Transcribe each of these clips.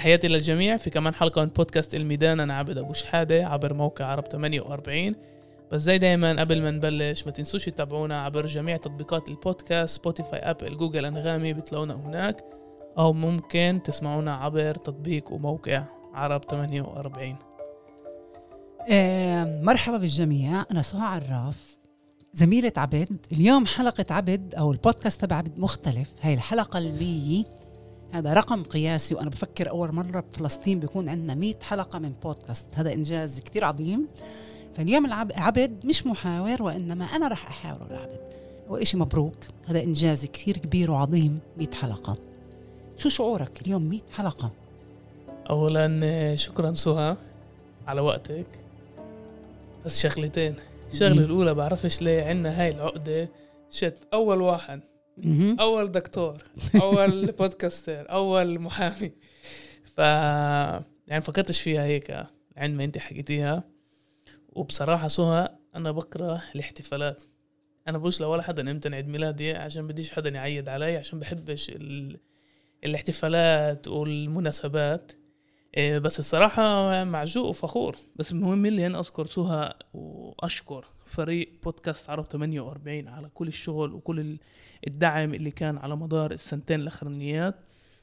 تحياتي للجميع. في كمان حلقة من بودكاست الميدان أنا عبد أبو شحادة عبر موقع عرب 48 بس زي دايما قبل ما نبلش ما تنسوش تتابعونا عبر جميع تطبيقات البودكاست سبوتيفاي أبل جوجل أنغامي بتلاقونا هناك. أو ممكن تسمعونا عبر تطبيق وموقع عرب 48 آه مرحبا بالجميع. أنا سهى عراف زميلة عبد. اليوم حلقة عبد أو البودكاست تبع عبد مختلف. هاي الحلقة المية هذا رقم قياسي وأنا بفكر أول مرة بفلسطين بيكون عندنا 100 حلقة من بودكاست. هذا إنجاز كتير عظيم. فاليوم العب- عبد مش محاور وإنما أنا رح أحاوره لعبد أول إشي مبروك. هذا إنجاز كتير كبير وعظيم. 100 حلقة. شو شعورك اليوم 100 حلقة؟ أولا شكرا سهى على وقتك. بس شغلتين. الشغلة. الأولى بعرفش ليه عنا هاي العقدة. شت أول واحد. أول دكتور أول بودكاستر أول محامي. ف يعني فكرتش فيها هيك عند ما انت حكيتيها. وبصراحة سهى أنا بكره الاحتفالات. أنا بقولش لولا حدا إمتى عيد ميلادي عشان بديش حدا يعيد علي عشان بحبش ال... الاحتفالات والمناسبات. إيه، بس الصراحة معجوق وفخور. بس المهم اللي أنا أذكر سهى وأشكر فريق بودكاست عرب 48 على كل الشغل وكل الدعم اللي كان على مدار السنتين الأخرانيات.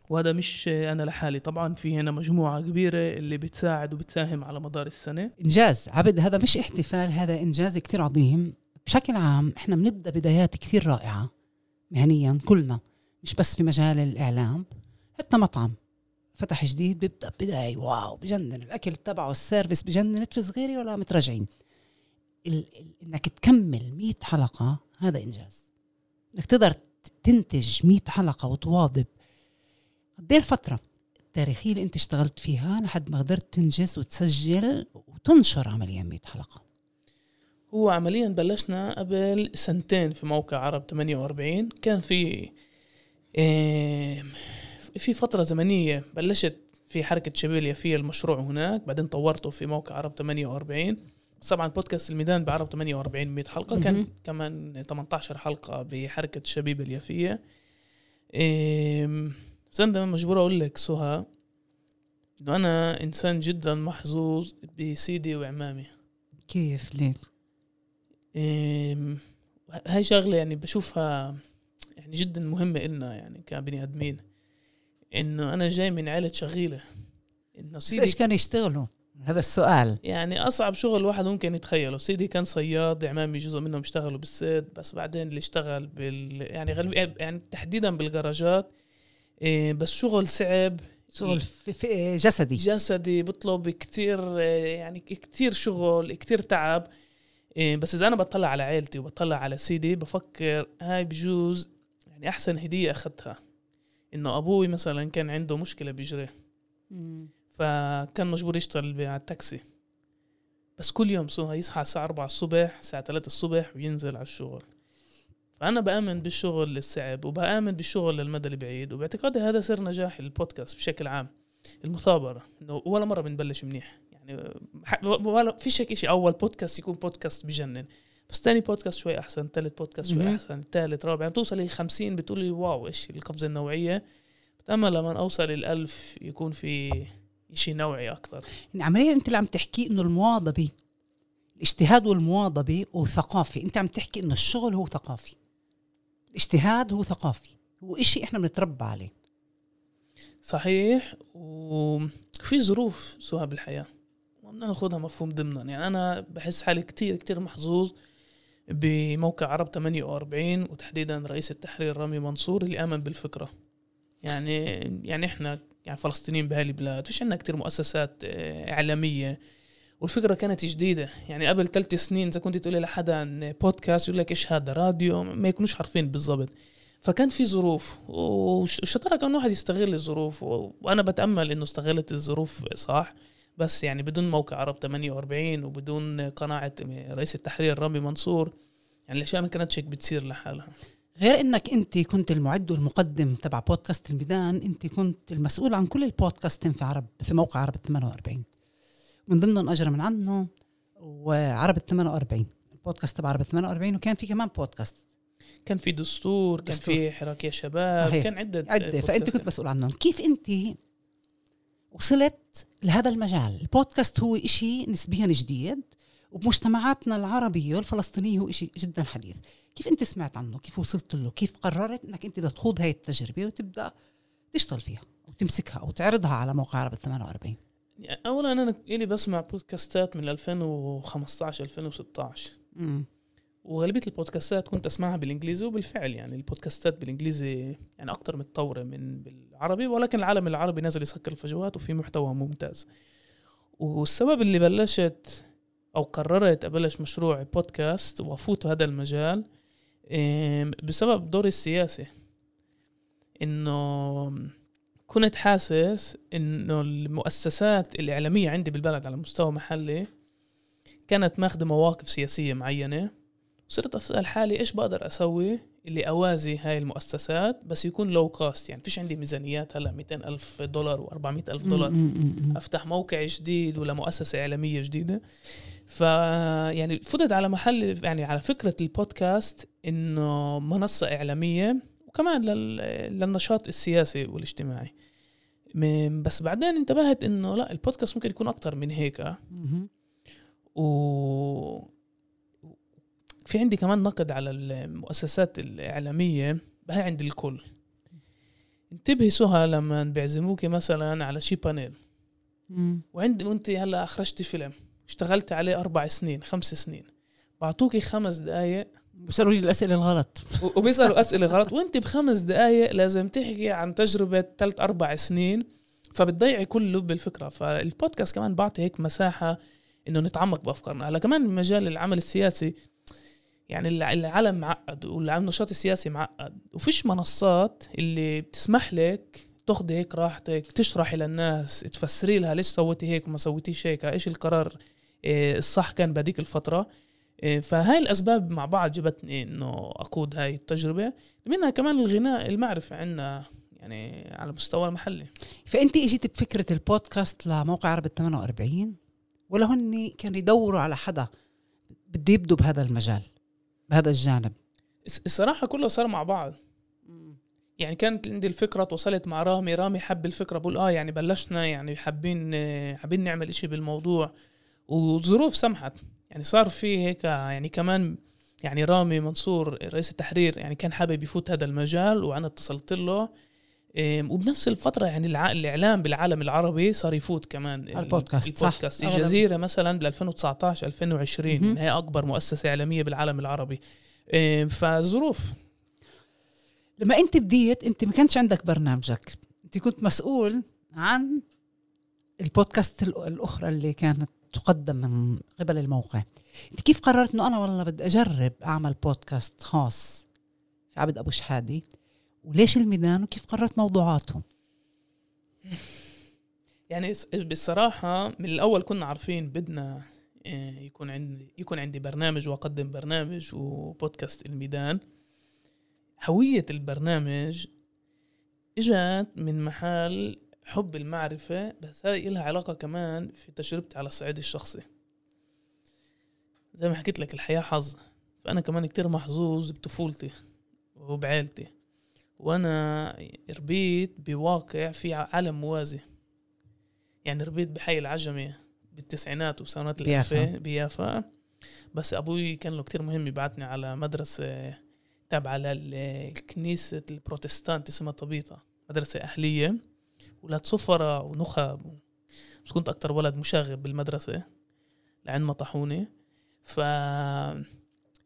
وهذا مش أنا لحالي. طبعا في هنا مجموعة كبيرة اللي بتساعد وبتساهم على مدار السنة. إنجاز. عبد هذا مش احتفال هذا إنجاز كتير عظيم. بشكل عام إحنا بنبدأ بدايات كتير رائعة مهنيا كلنا مش بس في مجال الإعلام. حتى مطعم فتح جديد بيبدأ بداية wow بجنن. الأكل تبعه ال service بجنن. نتف صغيرة ولا متراجعين إنك تكمل 100 حلقة هذا إنجاز. إنك تقدر تنتج 100 حلقة وتواظب. قد إيه الفترة التاريخية اللي أنت اشتغلت فيها لحد ما قدرت تنجز وتسجل وتنشر عمليا 100 حلقة. هو عمليا بلشنا قبل سنتين في موقع عرب 48 كان في في فترة زمنية بلشت في حركة شبيليا في المشروع هناك بعدين طورته في موقع عرب 48 بس طبعا بودكاست الميدان بعرب 48 100 حلقة. كان مهم. كمان 18 حلقة بحركة شبيب اليافية. بس أنا مجبور أقول لك سهى إنه أنا إنسان جدا محظوظ بسيدي وعمامي. كيف؟ ليه؟ هاي شغلة يعني بشوفها يعني جدا مهمة إلنا يعني كبني آدمين. إنه أنا جاي من عائلة شغيلة. إنه سيدي كانوا يشتغلوا؟ هذا السؤال. يعني أصعب شغل الواحد ممكن يتخيله. سيدي كان صياد عمامي جزء منهم اشتغلوا بالصيد بس بعدين اللي اشتغل بال يعني غالبا يعني تحديدا بالجراجات إيه، بس شغل صعب. شغل في في جسدي. جسدي بطلب كتير يعني كتير شغل كتير تعب. إيه، بس إذا أنا بطلع على عيلتي وبطلع على سيدي بفكر هاي بجوز يعني أحسن هدية أخذتها. إنه أبوي مثلا كان عنده مشكلة بيجريه. فكان مجبور يشتغل على التاكسي بس كل يوم سوها يصحى الساعة 4 الصبح الساعة 3 الصبح وينزل على الشغل. فأنا بآمن بالشغل الصعب وبآمن بالشغل للمدى البعيد وباعتقادي هذا سر نجاح البودكاست بشكل عام. المثابرة إنه ولا مرة بنبلش منيح. يعني ولا فيش هيك شيء أول بودكاست يكون بودكاست بجنن. بس تاني بودكاست شوي أحسن تالت بودكاست شوي. أحسن تالت رابع. يعني توصل لل 50 بتقولي واو إيش القفزة النوعية؟ بتأمل لما أوصل للألف يكون في شيء نوعي أكتر يعني عمليا أنت اللي عم تحكي إنه المواظبة الاجتهاد والمواظبة وثقافي أنت عم تحكي إنه الشغل هو ثقافي. الاجتهاد هو ثقافي. هو إشي إحنا بنتربى عليه. صحيح. وفي ظروف سوها بالحياة. وبدنا ناخدها مفهوم ضمنا. يعني أنا بحس حالي كتير كتير محظوظ بموقع عرب 48 وتحديدا رئيس التحرير رامي منصور اللي آمن بالفكرة. يعني يعني إحنا يعني فلسطينيين بهاي البلاد فيش عندنا كتير مؤسسات آه، إعلامية. والفكرة كانت جديدة. يعني قبل ثلاث سنين إذا كنت تقولي لحدا بودكاست يقول لك إيش هذا راديو ما يكونوش عارفين بالضبط. فكان في ظروف والشطارة كان واحد يستغل الظروف و- وأنا بتأمل إنه استغلت الظروف صح. بس يعني بدون موقع عرب 48 وبدون قناعة رئيس التحرير رامي منصور يعني الأشياء ما كانتش هيك بتصير لحالها. غير إنك أنت كنت المعد والمقدم تبع بودكاست الميدان أنت كنت المسؤول عن كل البودكاست في عرب في موقع عرب 48 من ضمنهم اجر من عنه وعرب 48 البودكاست تبع عرب 48 وكان في كمان بودكاست. كان في دستور كان دستور. في حراك يا شباب صحيح. كان عدة عدة. فأنت كنت مسؤول عنهم. كيف أنت وصلت لهذا المجال؟ البودكاست هو إشي نسبيا جديد وبمجتمعاتنا العربية والفلسطينية هو إشي جدا حديث. كيف أنت سمعت عنه؟ كيف وصلت له؟ كيف قررت أنك أنت بدك تخوض هاي التجربة وتبدأ تشتغل فيها وتمسكها وتعرضها على موقع عرب 48 يعني اولا أنا إلي بسمع بودكاستات من 2015 2016 امم وغالبية البودكاستات كنت أسمعها بالإنجليزي وبالفعل يعني البودكاستات بالإنجليزي يعني أكثر متطورة من بالعربي ولكن العالم العربي نازل يسكر الفجوات وفي محتوى ممتاز. والسبب اللي بلشت أو قررت أبلش مشروع بودكاست وأفوت هذا المجال بسبب دوري السياسي إنه كنت حاسس إنه المؤسسات الإعلامية عندي بالبلد على مستوى محلي كانت ماخذه مواقف سياسية معينة. صرت أسأل حالي إيش بقدر أسوي اللي أوازي هاي المؤسسات بس يكون لو كوست يعني فيش عندي ميزانيات هلا 200 ألف دولار و400 ألف دولار. أفتح موقع جديد ولا مؤسسة إعلامية جديدة. ف يعني فتت على محل يعني على فكرة البودكاست إنه منصة إعلامية وكمان لل... للنشاط السياسي والاجتماعي. م- بس بعدين انتبهت إنه لا البودكاست ممكن يكون أكتر من هيك و في عندي كمان نقد على المؤسسات الإعلامية هاي عند الكل. انتبهي سهى لما بيعزموكي مثلا على شي panel. وعندي وانت هلأ أخرجتي فيلم. اشتغلت عليه أربع سنين خمس سنين. بعطوكي خمس دقائق بيسألوا لي الأسئلة الغلط. وبيسألوا أسئلة غلط. وأنت بخمس دقائق لازم تحكي عن تجربة ثلاث أربع سنين. فبتضيعي كل لب الفكرة. فالبودكاست كمان بعطي هيك مساحة إنه نتعمق بأفكارنا. هلا كمان مجال العمل السياسي يعني الع- العالم معقد والنشاط السياسي معقد. وفيش منصات اللي بتسمح لك تاخذي هيك راحتك تشرحي للناس تفسري لها ليش سويتي هيك وما سويتيش هيك. إيش القرار الصح كان بهذيك الفترة. إيه، فهاي الأسباب مع بعض جبتني إنه أقود هاي التجربة. منها كمان الغناء المعرفة عندنا يعني على مستوى المحلي. فأنت إجيت بفكرة البودكاست لموقع عرب 48 ولا هن كانوا يدوروا على حدا بده يبدوا بهذا المجال بهذا الجانب؟ الصراحة كله صار مع بعض. يعني كانت عندي الفكرة تواصلت مع رامي رامي حب الفكرة بقول آه يعني بلشنا يعني حابين حابين نعمل إشي بالموضوع. والظروف سمحت يعني صار في هيك يعني كمان يعني رامي منصور رئيس التحرير يعني كان حابب يفوت هذا المجال وأنا اتصلت له إيه، وبنفس الفترة يعني الإعلام بالعالم العربي صار يفوت كمان ال- البودكاست، صح. البودكاست أغلب. الجزيرة مثلا بال 2019 2020 مهم. هي أكبر مؤسسة إعلامية بالعالم العربي إيه، فالظروف لما أنت بديت أنت ما كانش عندك برنامجك أنت كنت مسؤول عن البودكاست الأ- الأخرى اللي كانت تقدم من قبل الموقع. أنت كيف قررت أنه أنا والله بدي أجرب أعمل بودكاست خاص في عبد أبو شحادي؟ وليش الميدان؟ وكيف قررت موضوعاته؟ يعني بصراحة من الأول كنا عارفين بدنا إيه، يكون عندي يكون عندي برنامج وأقدم برنامج وبودكاست الميدان. هوية البرنامج إجت من محل حب المعرفة بس هاي إلها علاقة كمان في تجربتي على الصعيد الشخصي. زي ما حكيت لك الحياة حظ فأنا كمان كتير محظوظ بطفولتي وبعيلتي. وأنا ربيت بواقع في عالم موازي. يعني ربيت بحي العجمي بالتسعينات وسنوات. الألفين بيافا. بس أبوي كان له كتير مهم يبعتني على مدرسة تابعة للكنيسة البروتستانت اسمها طبيطة مدرسة أهلية. ولاد صفرة ونخب بس كنت أكتر ولد مشاغب بالمدرسة لعند ما طاحوني ف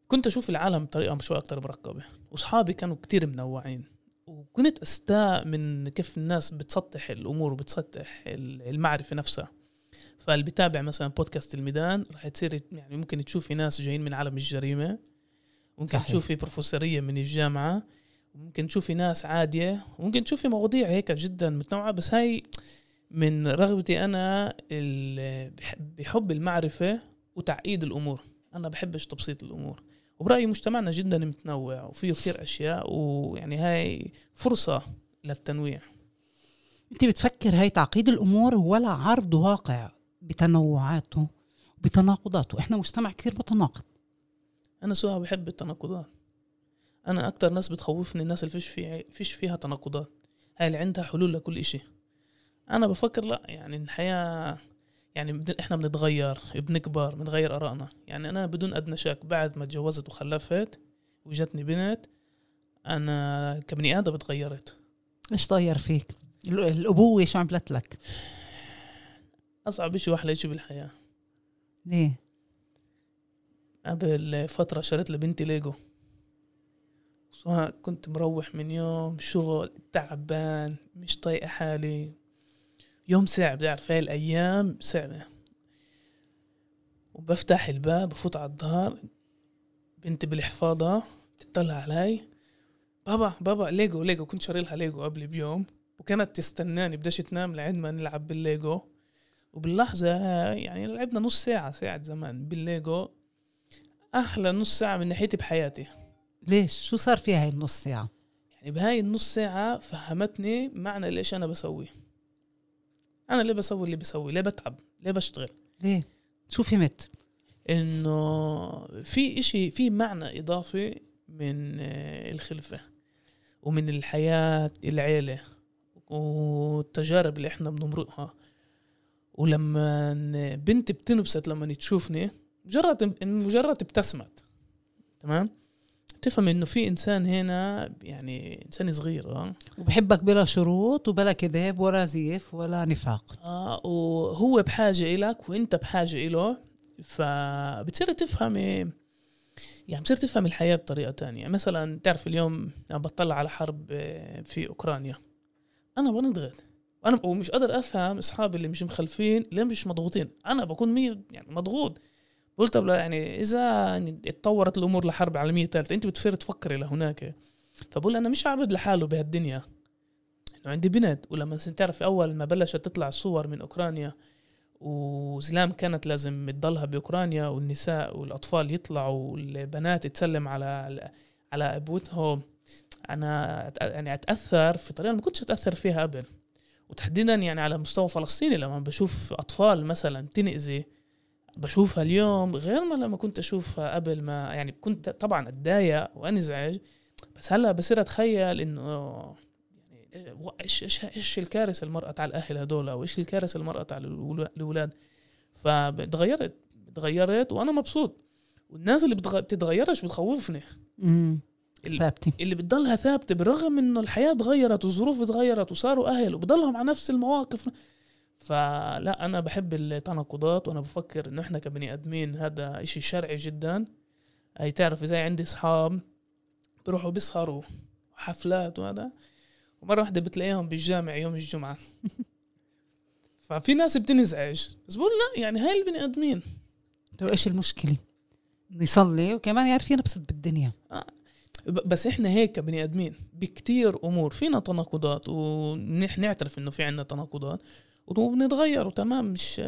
كنت أشوف العالم بطريقة شوي أكتر مركبة. وأصحابي كانوا كتير منوعين. وكنت أستاء من كيف الناس بتسطح الأمور وبتسطح ال- المعرفة نفسها. فاللي بيتابع مثلا بودكاست الميدان راح تصير يعني ممكن تشوفي ناس جايين من عالم الجريمة. ممكن صحيح. تشوفي بروفيسورية من الجامعة. وممكن تشوفي ناس عادية وممكن تشوفي مواضيع هيك جدا متنوعة بس هاي من رغبتي بح- بحب المعرفة وتعقيد الأمور. أنا بحبش تبسيط الأمور. وبرأيي مجتمعنا جدا متنوع وفيه كثير أشياء ويعني هاي فرصة للتنويع. انت بتفكر هاي تعقيد الأمور ولا عرض واقع بتنوعاته بتناقضاته إحنا مجتمع كثير متناقض. أنا سواء بحب التناقضات. أنا أكتر ناس بتخوفني الناس اللي فيش فيها فيش فيها تناقضات. هاي اللي عندها حلول لكل إشي؟ أنا بفكر لا يعني الحياة يعني إحنا بنتغير بنكبر بنغير آرائنا. يعني أنا بدون أدنى شك بعد ما تجوزت وخلفت وجتني بنت أنا كبني آدم اتغيرت إيش طير فيك؟ ال- الأبوة شو عملت لك؟ أصعب شيء وأحلى شيء بالحياة. ليه؟ قبل فترة شريت لبنتي ليجو. سواء كنت مروح من يوم شغل تعبان مش طايقة حالي. يوم صعب بتعرف هاي الأيام صعبة. وبفتح الباب بفوت على الظهر بنتي بالحفاضة تطلع علي. بابا بابا ليجو ليجو كنت شاري لها ليجو قبل بيوم وكانت تستناني بداش تنام لعند ما نلعب بالليجو. وباللحظة يعني لعبنا نص ساعة ساعة زمان بالليجو. أحلى نص ساعة من ناحيتي بحياتي. ليش؟ شو صار فيها هاي النص ساعة؟ يعني بهاي النص ساعة فهمتني معنى ليش أنا بسوي أنا ليه بسوي اللي بسوي؟ ليه بتعب؟ ليه بشتغل؟ ليه؟ شو فهمت إنه في إشي في معنى إضافي من آه، الخلفة ومن الحياة العيلة والتجارب اللي إحنا بنمرقها. ولما بنتي بتنبسط لما تشوفني مجرد مجرد ابتسمت تمام؟ تفهم إنه في إنسان هنا يعني إنسان صغير آه. وبحبك بلا شروط وبلا كذب ولا زيف ولا نفاق. آه وهو بحاجة إلك وأنت بحاجة إله. فبتصير تفهم يعني بتصير تفهم الحياة بطريقة تانية. مثلا تعرف اليوم أنا بطلع على حرب آه، في أوكرانيا. أنا بنضغط أنا ومش قادر أفهم أصحابي اللي مش مخلفين ليه مش مضغوطين؟ أنا بكون مية يعني مضغوط. قلت طب يعني إذا يعني اتطورت الأمور لحرب عالمية ثالثة أنت بتصير تفكري لهناك. فبقول أنا مش عابد لحاله بهالدنيا. إنه عندي بنت ولما انت تعرف أول ما بلشت تطلع الصور من أوكرانيا وزلام كانت لازم تضلها بأوكرانيا والنساء والأطفال يطلعوا والبنات تسلم على على أبوتهم أنا يعني أتأثر في طريقة ما كنتش أتأثر فيها قبل وتحديدا يعني على مستوى فلسطيني لما بشوف أطفال مثلا تنأذي بشوفها اليوم غير ما لما كنت أشوفها قبل ما يعني كنت طبعا أتضايق وأنزعج بس هلأ بصير أتخيل إنه يعني إيش إيش إيش الكارثة اللي مرقت على الأهل هدول أو إيش الكارثة اللي مرقت على الأولاد؟ فتغيرت تغيرت وأنا مبسوط. والناس اللي بتغ- بتتغيرش بتخوفني. امم ثابتة. اللي بتضلها ثابتة بالرغم إنه الحياة تغيرت والظروف تغيرت وصاروا أهل وبضلهم على نفس المواقف. فلا أنا بحب التناقضات وأنا بفكر إنه إحنا كبني آدمين هذا إشي شرعي جدا. هي تعرف زي عندي أصحاب بيروحوا بيسهروا حفلات وهذا. ومرة واحدة بتلاقيهم بالجامع يوم الجمعة. ففي ناس بتنزعج. بس بقول لا يعني هاي البني آدمين. طيب إيش المشكلة؟ إنه يصلي وكمان يعرف ينبسط بالدنيا. ب- بس إحنا هيك كبني آدمين بكتير أمور. فينا تناقضات ونحن نعترف إنه في عنا تناقضات. وبنتغير وتمام مش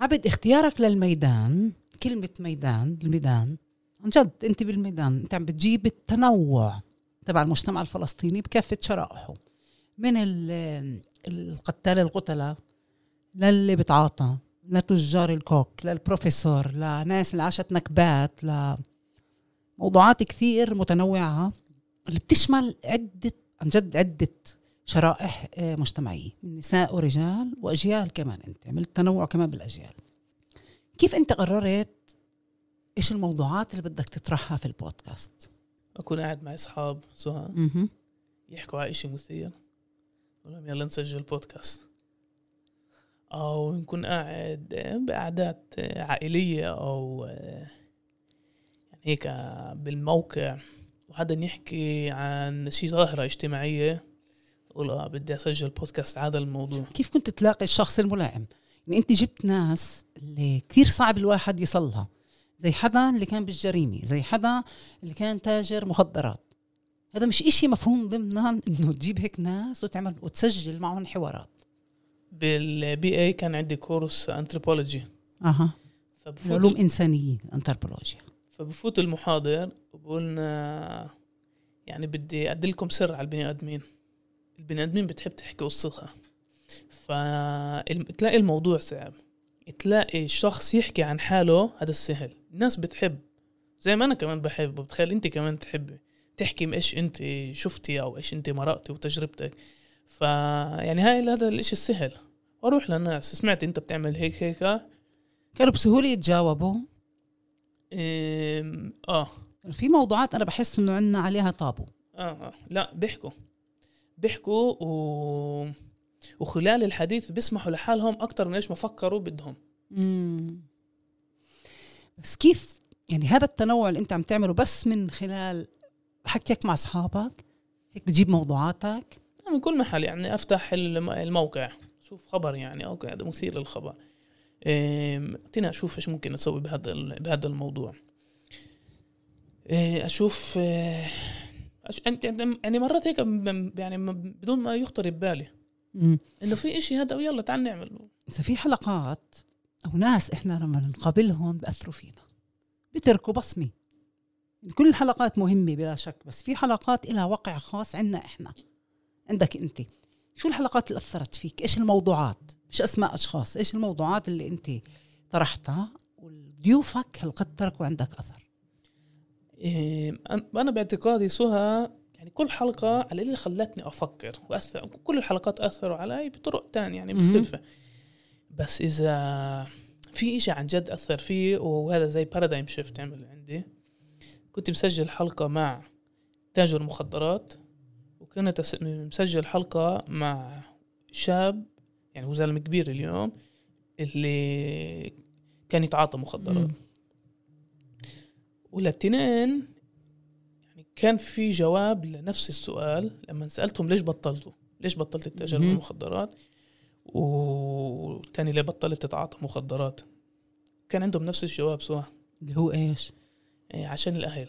عبد اختيارك للميدان كلمة ميدان الميدان. عن جد أنت بالميدان أنت عم بتجيب التنوع تبع المجتمع الفلسطيني بكافة شرائحه. من ال- القتال القتلة للي بتعاطى لتجار الكوك للبروفيسور لناس اللي عاشت نكبات لموضوعات كثير متنوعة اللي بتشمل عدة عن جد عدة شرائح آه، مجتمعية من نساء ورجال وأجيال كمان أنت عملت تنوع كمان بالأجيال. كيف أنت قررت إيش الموضوعات اللي بدك تطرحها في البودكاست؟ أكون قاعد مع أصحاب مهم. يحكوا على شيء مثير. لهم يلا نسجل بودكاست أو نكون قاعد بقعدات عائلية أو يعني هيك بالموقع. وحدا يحكي عن شيء ظاهرة اجتماعية. أقول آه بدي أسجل بودكاست على هذا الموضوع. كيف كنت تلاقي الشخص الملائم؟ يعني أنت جبت ناس اللي كثير صعب الواحد يصلها. زي حدا اللي كان بالجريمة زي حدا اللي كان تاجر مخدرات. هذا مش إشي مفهوم ضمنا إنه تجيب هيك ناس وتعمل وتسجل معهم حوارات. بال BA كان عندي course anthropology أها. فبفوت علوم إنسانية أنثروبولوجيا فبفوت المحاضر وبقولنا يعني بدي أدلكم سر على البني آدمين. البني آدمين بتحب تحكي قصتها. فتلاقي الموضوع صعب. تلاقي شخص يحكي عن حاله هذا السهل. الناس بتحب. زي ما أنا كمان بحب. وبتخيل أنت كمان تحبي تحكي إيش أنت شفتي أو إيش أنت مرقتي وتجربتك. فيعني هاي هذا الإشي السهل. وأروح للناس. سمعت أنت بتعمل هيك هيك؟ كانوا بسهولة يتجاوبوا؟ إيه آه. في موضوعات أنا بحس إنه عندنا عليها طابو. آه, آه. لا بيحكوا. بيحكوا و... وخلال الحديث بيسمحوا لحالهم أكثر من إيش ما فكروا بدهم. مم. بس كيف يعني هذا التنوع اللي أنت عم تعمله بس من خلال حكيك مع أصحابك؟ هيك بتجيب موضوعاتك؟ من كل محل يعني أفتح الم- الموقع شوف خبر يعني أوكي هذا مثير للخبر. اعطينا أشوف إيش ممكن أسوي بهذا بهذا الموضوع. إيه، أشوف إيه، يعني مرات هيك يعني بدون ما يخطر ببالي. إنه في إشي هذا ويلا تعال نعمل. إذا في حلقات أو ناس إحنا لما نقابلهم بأثروا فينا بتركوا بصمه كل الحلقات مهمة بلا شك بس في حلقات لها وقع خاص عنا إحنا. عندك أنت. شو الحلقات اللي أثرت فيك؟ إيش الموضوعات؟ مش أسماء أشخاص إيش الموضوعات اللي أنت طرحتها؟ وضيوفك هل قد تركوا عندك أثر؟ أنا باعتقادي سهى يعني كل حلقة على اللي خلتني أفكر وأثر كل الحلقات أثروا علي بطرق تانية يعني. مختلفة بس إذا في إشي عن جد أثر فيه وهذا زي بارادايم شيفت عمل عندي كنت مسجل حلقة مع تاجر مخدرات وكنت مسجل حلقة مع شاب يعني هو زلمه كبير اليوم اللي كان يتعاطى مخدرات. وللتنين يعني كان في جواب لنفس السؤال لما سألتهم ليش بطلتوا؟ ليش بطلت مهم. بالمخدرات والتاني ليه بطلت تتعاطى مخدرات؟ كان عندهم نفس الجواب سوا. اللي هو إيش؟ إيه، عشان الأهل.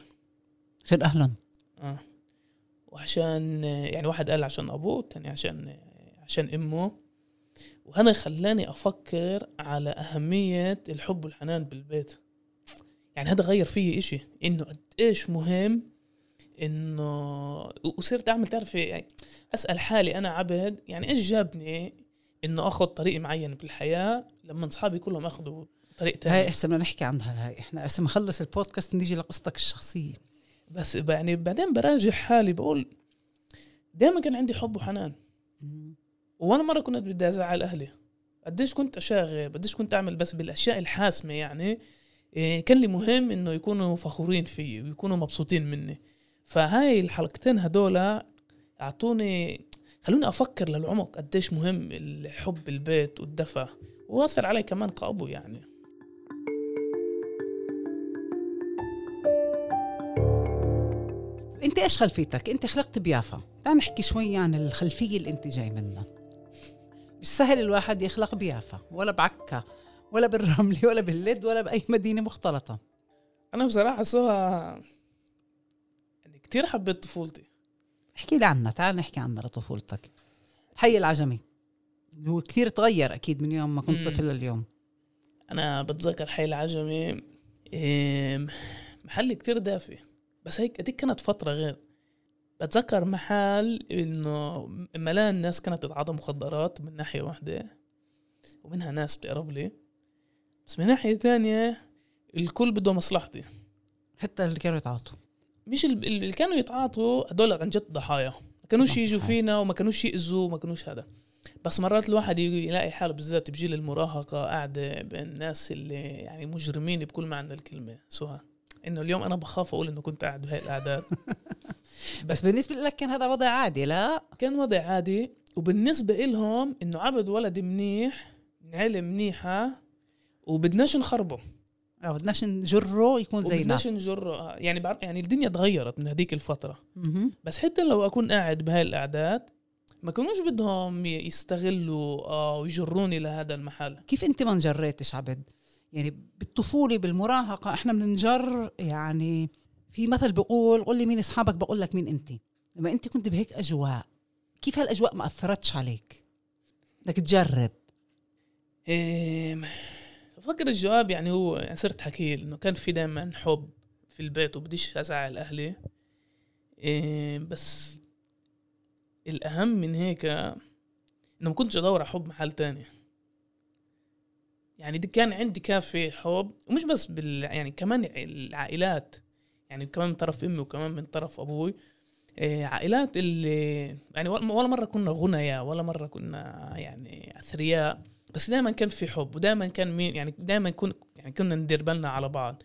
عشان أهلا آه. وعشان يعني واحد قال عشان أبوه التاني عشان عشان أمه. وهذا خلاني أفكر على أهمية الحب والحنان بالبيت. يعني هذا غير فيي إشي إنه قد إيش مهم إنه وصرت أعمل تعرفي يعني أسأل حالي أنا عبد يعني إيش جابني إنه أخذ طريق معين بالحياة لما أصحابي كلهم أخذوا طريق تاني؟ هاي إحسن بدنا نحكي عنها هاي إحنا هسه نخلص البودكاست نيجي لقصتك الشخصية. بس يعني بعدين براجع حالي بقول دائما كان عندي حب وحنان. وأنا مرة كنت بدي أزعل أهلي. قديش كنت أشاغب قديش كنت أعمل بس بالأشياء الحاسمة يعني كان لي مهم إنه يكونوا فخورين فيي ويكونوا مبسوطين مني. فهاي الحلقتين هدول أعطوني خلوني أفكر للعمق قديش مهم الحب البيت والدفى. وأثر علي كمان كأبو يعني. أنت إيش خلفيتك؟ أنت خلقت بيافا. تعال نحكي شوي عن الخلفية اللي أنت جاي منها. مش سهل الواحد يخلق بيافا ولا بعكا. ولا بالرملة ولا باللد ولا بأي مدينة مختلطة. أنا بصراحة سوها يعني كتير حبيت طفولتي. احكي لي عنها تعال نحكي عنها لطفولتك. حي العجمي. هو كثير تغير أكيد من يوم ما كنت. طفل لليوم. أنا بتذكر حي العجمي إيه، محل كتير دافي. بس هيك هذيك كانت فترة غير. بتذكر محل إنه ملان ناس كانت تتعاطى مخدرات من ناحية واحدة ومنها ناس بتقرب لي. بس من ناحية ثانية الكل بده مصلحتي. حتى اللي كانوا يتعاطوا. مش ال- اللي كانوا يتعاطوا هدول عن جد ضحايا. ما كانوش يجوا. فينا وما كانوش يأذوا وما كانوش هذا. بس مرات الواحد يلاقي حاله بالذات بجيل المراهقة قاعدة بين الناس اللي يعني مجرمين بكل معنى الكلمة. سهى إنه اليوم أنا بخاف أقول إنه كنت قاعد بهاي القعدات بس بالنسبة لك كان هذا وضع عادي لا؟ كان وضع عادي. وبالنسبة إلهم إنه عبد ولد منيح من عيلة منيحة وبدناش نخربه. لو بدناش نجره يكون زينا. وبدناش نجره يعني بعرف يعني الدنيا تغيرت من هذيك الفترة. مهم. بس حتى لو أكون قاعد بهاي القعدات ما كانوش بدهم يستغلوا آه ويجروني لهذا المحل. كيف أنت ما انجريتش عبد يعني بالطفولة بالمراهقة إحنا بننجر يعني في مثل بيقول قول لي مين أصحابك؟ بقول لك مين أنت. لما أنت كنت بهيك أجواء كيف هالأجواء ما أثرتش عليك؟ بدك تجرب. إيه بفكر الجواب يعني هو يعني صرت حكي إنه كان في دائما حب في البيت وبديش ازعل أهلي إيه بس الأهم من هيك إنه ما كنتش أدور على حب محل تاني. يعني دي كان عندي كافي حب ومش بس بال يعني كمان العائلات. يعني كمان من طرف أمي وكمان من طرف أبوي. إيه، عائلات اللي يعني ولا مرة كنا غنياء ولا مرة كنا يعني أثرياء. بس دائما كان في حب ودائما كان مين يعني دائما كن يعني كنا ندير بالنا على بعض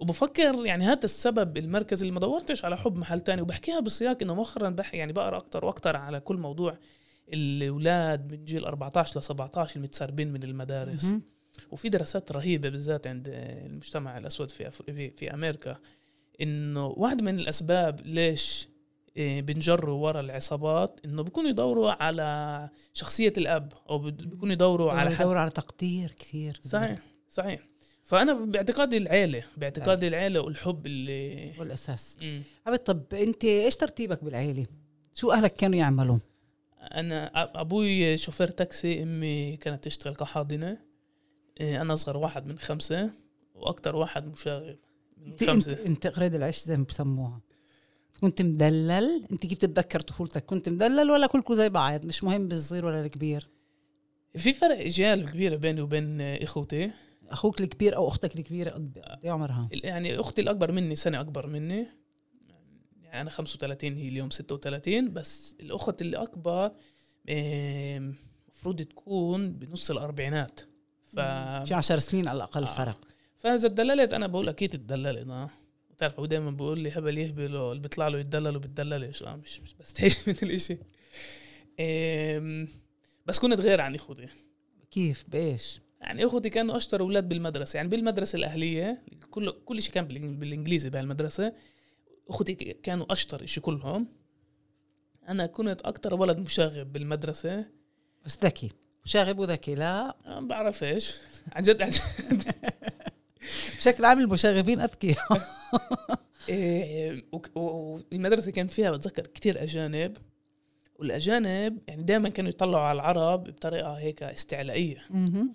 وبفكر يعني هذا السبب المركزي اللي ما دورتش على حب محل تاني وبحكيها بسياق إنه مؤخرا بح يعني بقرأ أكتر وأكتر على كل موضوع الأولاد من جيل 14 ل 17 المتسربين من المدارس. وفي دراسات رهيبة بالذات عند المجتمع الأسود في في, أمريكا إنه واحد من الأسباب ليش بنجروا ورا العصابات إنه بيكونوا يدوروا على شخصية الأب أو بيكونوا يدوروا على حد. بدور على تقدير كثير. صحيح صحيح. فأنا باعتقادي العيلة باعتقادي العيلة والحب اللي والأساس. مم. عبد طب أنت إيش ترتيبك بالعيلة؟ شو أهلك كانوا يعملوا أنا أبوي شوفير تاكسي أمي كانت تشتغل كحاضنة. إيه، أنا أصغر واحد من خمسة وأكثر واحد مشاغب من أنت خمسة. أنت قريد العيش زي ما بسموها. كنت مدلل. انت كيف تتذكر طفولتك؟ كنت مدلل ولا كلكم زي بعض؟ مش مهم بالصغير ولا الكبير. في فرق إجيال كبيره بيني وبين إخوتي. أخوك الكبير أو أختك الكبيرة قد عمرها؟ يعني أختي الأكبر مني سنة أكبر مني. يعني أنا 35 هي اليوم 36 بس الأخت اللي اكبر المفروض تكون بنص الأربعينات. ف في عشر سنين على الأقل آه. فرق. فإذا اتدللت أنا بقول أكيد اتدللت. آه. بتعرف هو دائما بيقول لي هبل يهبل اللي بيطلع له يتدلل وبتدللش آه مش مش بستحي من الاشي بس كنت غير عن أخوتي. كيف؟ بإيش؟ يعني أخوتي كانوا أشطر أولاد بالمدرسة. يعني بالمدرسة الأهلية كل كل شيء كان بالإنجليزي بهالمدرسة أخوتي كانوا أشطر شيء كلهم. أنا كنت أكتر ولد مشاغب بالمدرسة. بس ذكي. مشاغب وذكي لا. ما بعرفش عن جد عن جد. بشكل عام المشاغبين أذكياء. إيه، وك- و- والمدرسة كان فيها بتذكر كتير أجانب. والأجانب يعني دائما كانوا يطلعوا على العرب بطريقة هيك استعلائية. مهم.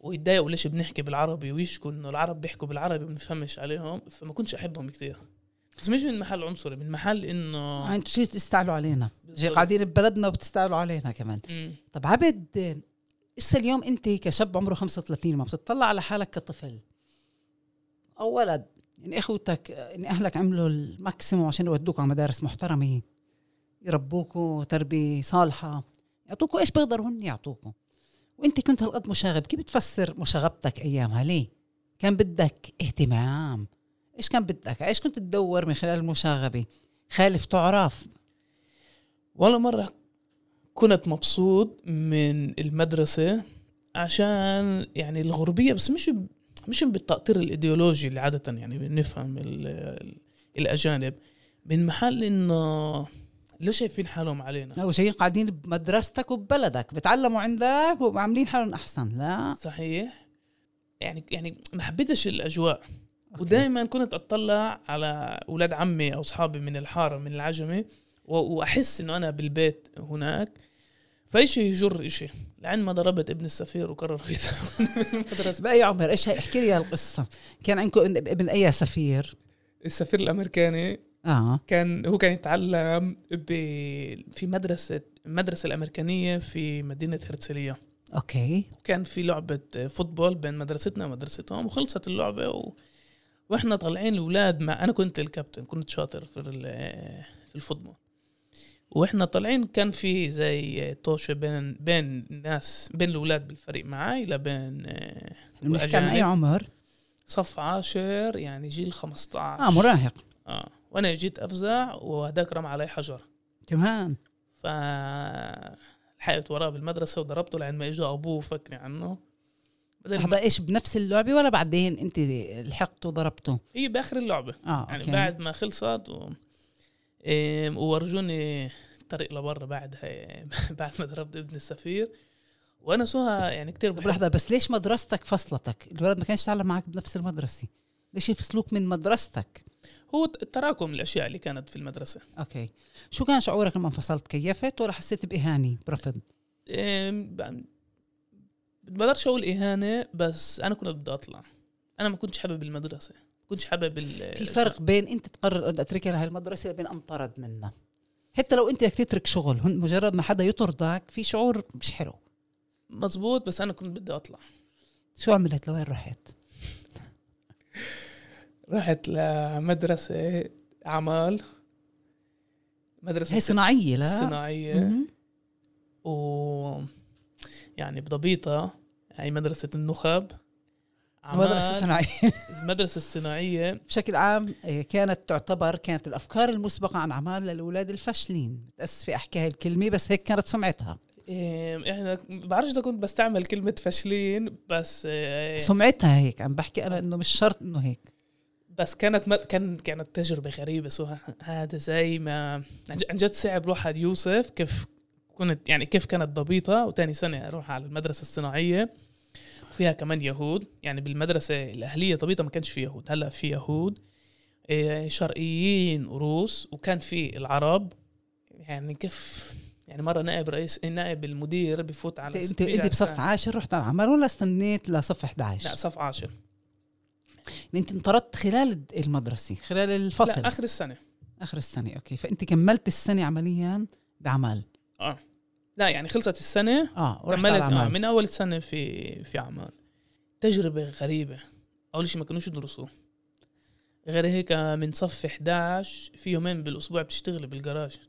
ويتضايقوا ليش بنحكي بالعربي ويشكوا إنه العرب بيحكوا بالعربي وبنفهمش عليهم. فما كنتش أحبهم كتير. بس مش من محل عنصري من محل إنه أنتوا شيء تستعلوا علينا. قاعدين ببلدنا وبتستعلوا علينا كمان. مم. طب عبد إسا اليوم أنت كشاب عمره 35 ما بتطلع على حالك كطفل. أو ولد يعني أخوتك يعني أهلك عملوا الماكسيموم عشان يودوك على مدارس محترمة يربوكوا تربية صالحة يعطوكوا إيش بيقدروا هن يعطوكوا وأنت كنت هالقد مشاغب كيف بتفسر مشاغبتك أيامها؟ ليه؟ كان بدك اهتمام. إيش كان بدك؟ إيش كنت تدور من خلال المشاغبة؟ خالف تعرف. ولا مرة كنت مبسوط من المدرسة عشان يعني الغربية بس مش مش بالتأطير الإيديولوجي اللي عادة يعني بنفهم ال- ال- الأجانب من محل إنه ليش شايفين حالهم علينا. لو جايين قاعدين بمدرستك وببلدك بتعلموا عندك وعاملين حالهم أحسن. لا. صحيح. يعني يعني ما حبيتش الأجواء. ودائما كنت أطلع على أولاد عمي أو أصحابي من الحارة من العجمة وأحس إنه أنا بالبيت هناك. فإشي يجر إشي. لعند ما ضربت ابن السفير وقرر المدرسة. بأي عمر؟ إيش هي احكي لي القصة كان عندكم ابن أي سفير؟ السفير الأمريكاني آه. كان هو كان يتعلم ب... في مدرسة المدرسة الأمريكانية في مدينة هرتسلية okay. كان في لعبة football بين مدرستنا ومدرستهم وخلصت اللعبة و... وإحنا طالعين الأولاد مع أنا كنت الكابتن كنت شاطر في ال- في ال football. وإحنا طالعين كان في زي توشة بين بين الناس بين الأولاد بالفريق معاي لبين آه، بنحكي عن أي. عمر؟ صف عاشر يعني جيل 15 آه مراهق. آه وأنا جيت أفزع وهداك رمى علي حجر. كمان ف لحقت وراه بالمدرسة وضربته لعند ما اجى أبوه فكني عنه. هذا إيش بنفس اللعبة ولا بعدين أنت لحقته وضربته؟ هي بآخر اللعبة. آه يعني أوكي. بعد ما خلصت و... إيه وورجوني الطريق لبرا بعد. بعد ما ضربت ابن السفير. وأنا سهى يعني كتير طب بحب. لحظة بس ليش مدرستك فصلتك؟ الولد ما كانش يتعلم معك بنفس المدرسة. ليش يفصلوك من مدرستك؟ هو التراكم الأشياء اللي كانت في المدرسة. okay. شو كان شعورك لما انفصلت؟ كيفت ولا حسيت بإهانة برفض؟ إيه بقدرش أقول إهانة بس أنا كنت بدي أطلع. أنا ما كنتش حابب المدرسة. كنتش حابب ال... في فرق بين انت تقرر بدي اتركها لهي المدرسة وبين انطرد منها. حتى لو انت بدك تترك شغل هن مجرد ما حدا يطردك في شعور مش حلو. مزبوط بس أنا كنت بدي أطلع. شو عملت؟ لوين رحت؟ رحت لمدرسة أعمال. مدرسة هي صناعية لا؟ صناعية. و يعني بضبيطة هي مدرسة النخب. مدرسه عمال صناعيه المدرسة الصناعية. بشكل عام آه، كانت تعتبر كانت الأفكار المسبقة عن اعمال للأولاد الفاشلين. متاسفه احكي هاي الكلمة بس هيك كانت سمعتها. إيه، إحنا بعرفش إذا كنت بستعمل كلمة فاشلين بس إيه، سمعتها هيك. عم بحكي أنا إنه مش شرط إنه هيك. بس كانت ما كان كانت تجربة غريبة. سو هذا زي ما عن جد صعب الواحد يوصف كيف كنت يعني كيف كانت ضبيطة. وتاني سنة أروح على المدرسة الصناعية. وفيها كمان يهود. يعني بالمدرسة الأهلية ضبيطة ما كانش في يهود هلأ في يهود إيه، شرقيين وروس وكان في العرب. يعني كيف؟ يعني مرة نائب رئيس نائب المدير بفوت على انت انت, بصف على- عاشر رحت على العمل ولا استنيت لصف لا 11 صف عاشر. أنت انطردت خلال المدرسة خلال الفصل؟ لا آخر السنة. آخر السنة أوكي. فأنت كملت السنة عمليا بعمل؟ آه. لا يعني خلصت السنة آه ورحت كملت آه من أول سنة في في عمان. تجربة غريبة. أول شيء ما كانوش يدرسوا غير هيك من صف 11 في يومين بالأسبوع بتشتغلي بالجراج.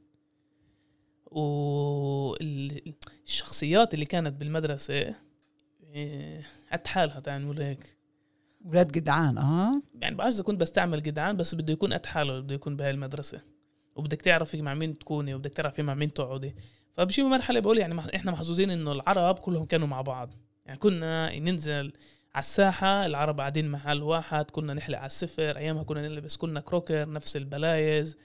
والشخصيات اللي كانت بالمدرسة قد حالها تعال نقول هيك. أولاد جدعان آه. يعني بعرف إذا كنت بستعمل جدعان بس بده يكون قد حاله بده يكون بهاي المدرسة. وبدك تعرفي مع مين تكوني وبدك تعرفي مع مين تقعدي. فبشي مرحلة بقول يعني إحنا محظوظين إنه العرب كلهم كانوا مع بعض. يعني كنا ننزل على الساحة العرب قاعدين محل واحد كنا نحلق على الصفر أيامها كنا نلبس كنا كروكر نفس البلايز.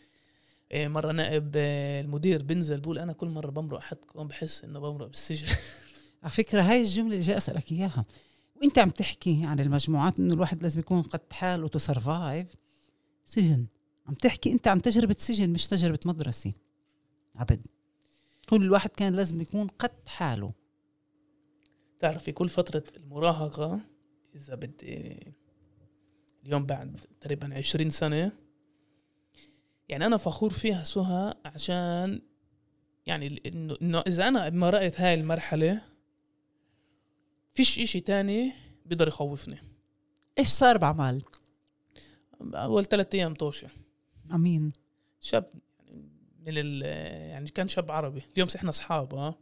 إيه، مرة نائب آه، المدير بنزل بقول أنا كل مرة بمرق أحدكم بحس إنه بمرق بالسجن. على فكرة هاي الجملة اللي جاي أسألك إياها. وأنت عم تحكي عن المجموعات إنه الواحد لازم يكون قد حاله to survive سجن. عم تحكي أنت عن تجربة سجن مش تجربة مدرسة. عبد. كل الواحد كان لازم يكون قد حاله. تعرفي كل فترة المراهقة إذا بدي اليوم بعد تقريبا عشرين سنة يعني أنا فخور فيها سهى عشان يعني إنه إنه إذا أنا مرقت هاي المرحلة فيش إشي تاني بيقدر يخوفني. إيش صار بعمل؟ أول ثلاثة أيام طوشة. أمين. شاب من ال يعني كان شاب عربي. اليوم إحنا أصحاب آه.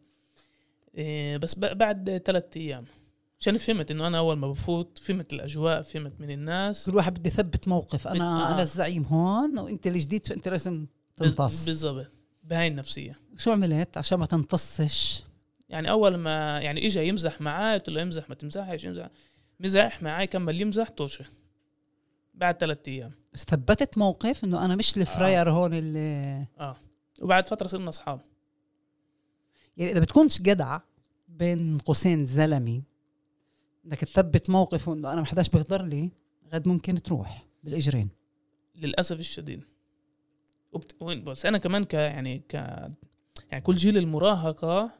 إيه، بس بعد ثلاثة أيام. عشان فهمت؟ إنه أنا أول ما بفوت فهمت الأجواء فهمت من الناس. كل واحد بده يثبت موقف. أنا آه. أنا الزعيم هون وأنت الجديد فأنت لازم تمتص. بالضبط. بهاي النفسية. شو عملت عشان ما تمتصش؟ يعني أول ما يعني اجى يمزح معي قلت له امزح ما تمزحش يمزح. مزح معي كمل يمزح طوشه. بعد ثلاثة أيام. ثبتت موقف إنه أنا مش الفراير هون اللي آه. وبعد فترة صرنا أصحاب. يعني إذا بتكونش جدع بين قوسين زلمة بدك تثبت موقف انه أنا ما حداش بيقدر لي غد ممكن تروح بالإجرين. للأسف الشديد. وبت... وين- بس أنا كمان ك يعني ك يعني كل جيل المراهقة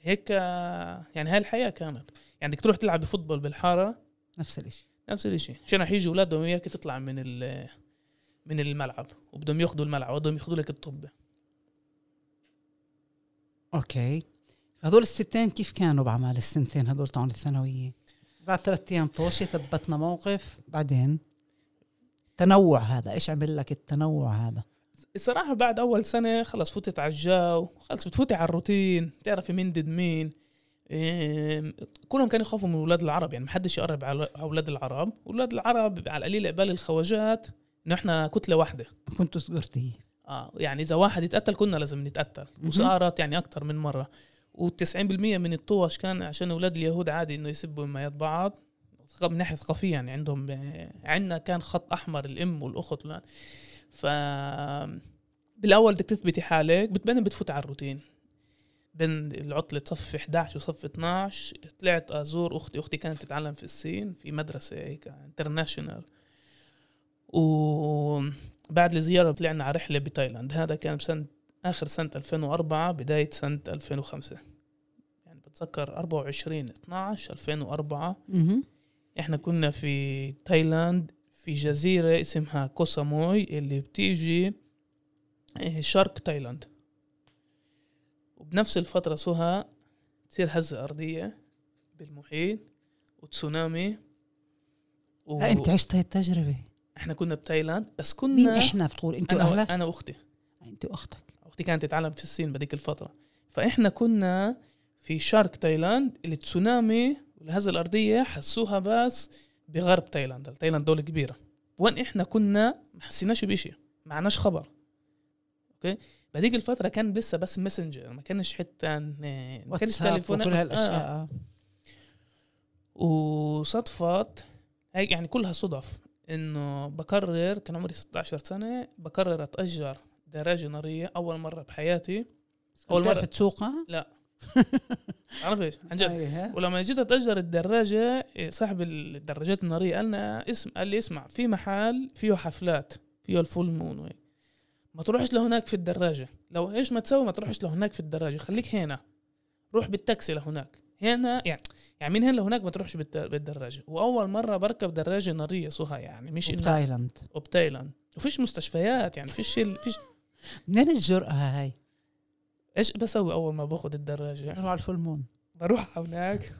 هيك يعني هاي الحياة كانت. يعني بدك تروح تلعب فوتبول بالحارة. نفس الإشي. نفس الشيء عشان رح يجوا أولادهم وياك تطلع من ال من الملعب وبدهم ياخذوا الملعب وبدهم ياخذوا لك الطبه أوكي. هذول الستين كيف كانوا بعمل السنتين هذول تاعون الثانوية؟ بعد ثلاثة أيام طوشه ثبتنا موقف بعدين تنوع هذا. إيش عمل لك التنوع هذا؟ الصراحه بعد أول سنة خلص فتت على الجو خلص بتفوتي على الروتين بتعرفي مين ضد مين. إيه، كلهم كانوا يخافوا من أولاد العرب يعني محدش يقرب على أولاد العرب. أولاد العرب على القليل قبال الخواجات انه إحنا كتلة واحدة. كنتوا صغرتي آه يعني إذا واحد يتقتل كنا لازم نتقتل. وصارت يعني أكثر من مرة. و90% من الطوش كان عشان أولاد اليهود عادي إنه يسبوا امهات بعض. من ناحية ثقافية يعني عندهم عندنا كان خط أحمر الأم والأخت ف بالأول بدك تثبتي حالك بعدين بتفوت على الروتين. بين العطلة صف 11 وصف 12 طلعت أزور أختي. أختي كانت تتعلم في الصين في مدرسة هيك international وبعد الزيارة طلعنا على رحلة بتايلاند. هذا كان بسنة آخر سنة 2004 بداية سنة 2005 يعني بتذكر 24 12 2004 أها إحنا كنا في تايلاند في جزيرة اسمها كوساموي اللي بتيجي إيه، شرق تايلاند. وبنفس الفترة سهى بتصير هزة أرضية بالمحيط وتسونامي و... لا أنت عشت هاي التجربة. إحنا كنا بتايلاند بس كنا مين إحنا بتقول انت أنا واهلك أنا وأختي. انت واختك وقتي كانت تتعلم في الصين بهذيك الفترة. فإحنا كنا في شرق تايلاند التسونامي والهزة الأرضية حسوها بس بغرب تايلاند. تايلاند دولة كبيرة. وين إحنا كنا؟ ما حسيناش بشيء ما عناش خبر. okay؟ بهذيك الفترة كان لسه بس Messenger ما كانش حتى ما كانش تليفونات. وكل هالأشياء. آه. آه. وصدفت يعني كلها صدف. إنه بقرر كان عمري 16 سنة بقرر أتأجر دراجة نارية أول مرة بحياتي. مرة مرة. تسوقها؟ عارف إيش؟ عن جد. أيوة. ولما جيت أتأجر الدراجة صاحب الدراجات النارية قال لنا اسم قال لي اسمع في محل فيه حفلات فيه ال full moon وهيك. ما تروحش لهناك في الدراجة. لو إيش ما تسوي ما تروحش لهناك في الدراجة. خليك هنا. روح بالتاكسي لهناك. هنا يعني يعني من هنا لهناك ما تروحش بالدراجة. وأول مرة بركب دراجة نارية سهى يعني مش بتايلاند وبتايلاند. وفيش مستشفيات يعني فيش فيش منين الجرأة هاي؟ إيش بسوي أول ما باخذ الدراجة؟ نروح على ال full moon. بروح هناك.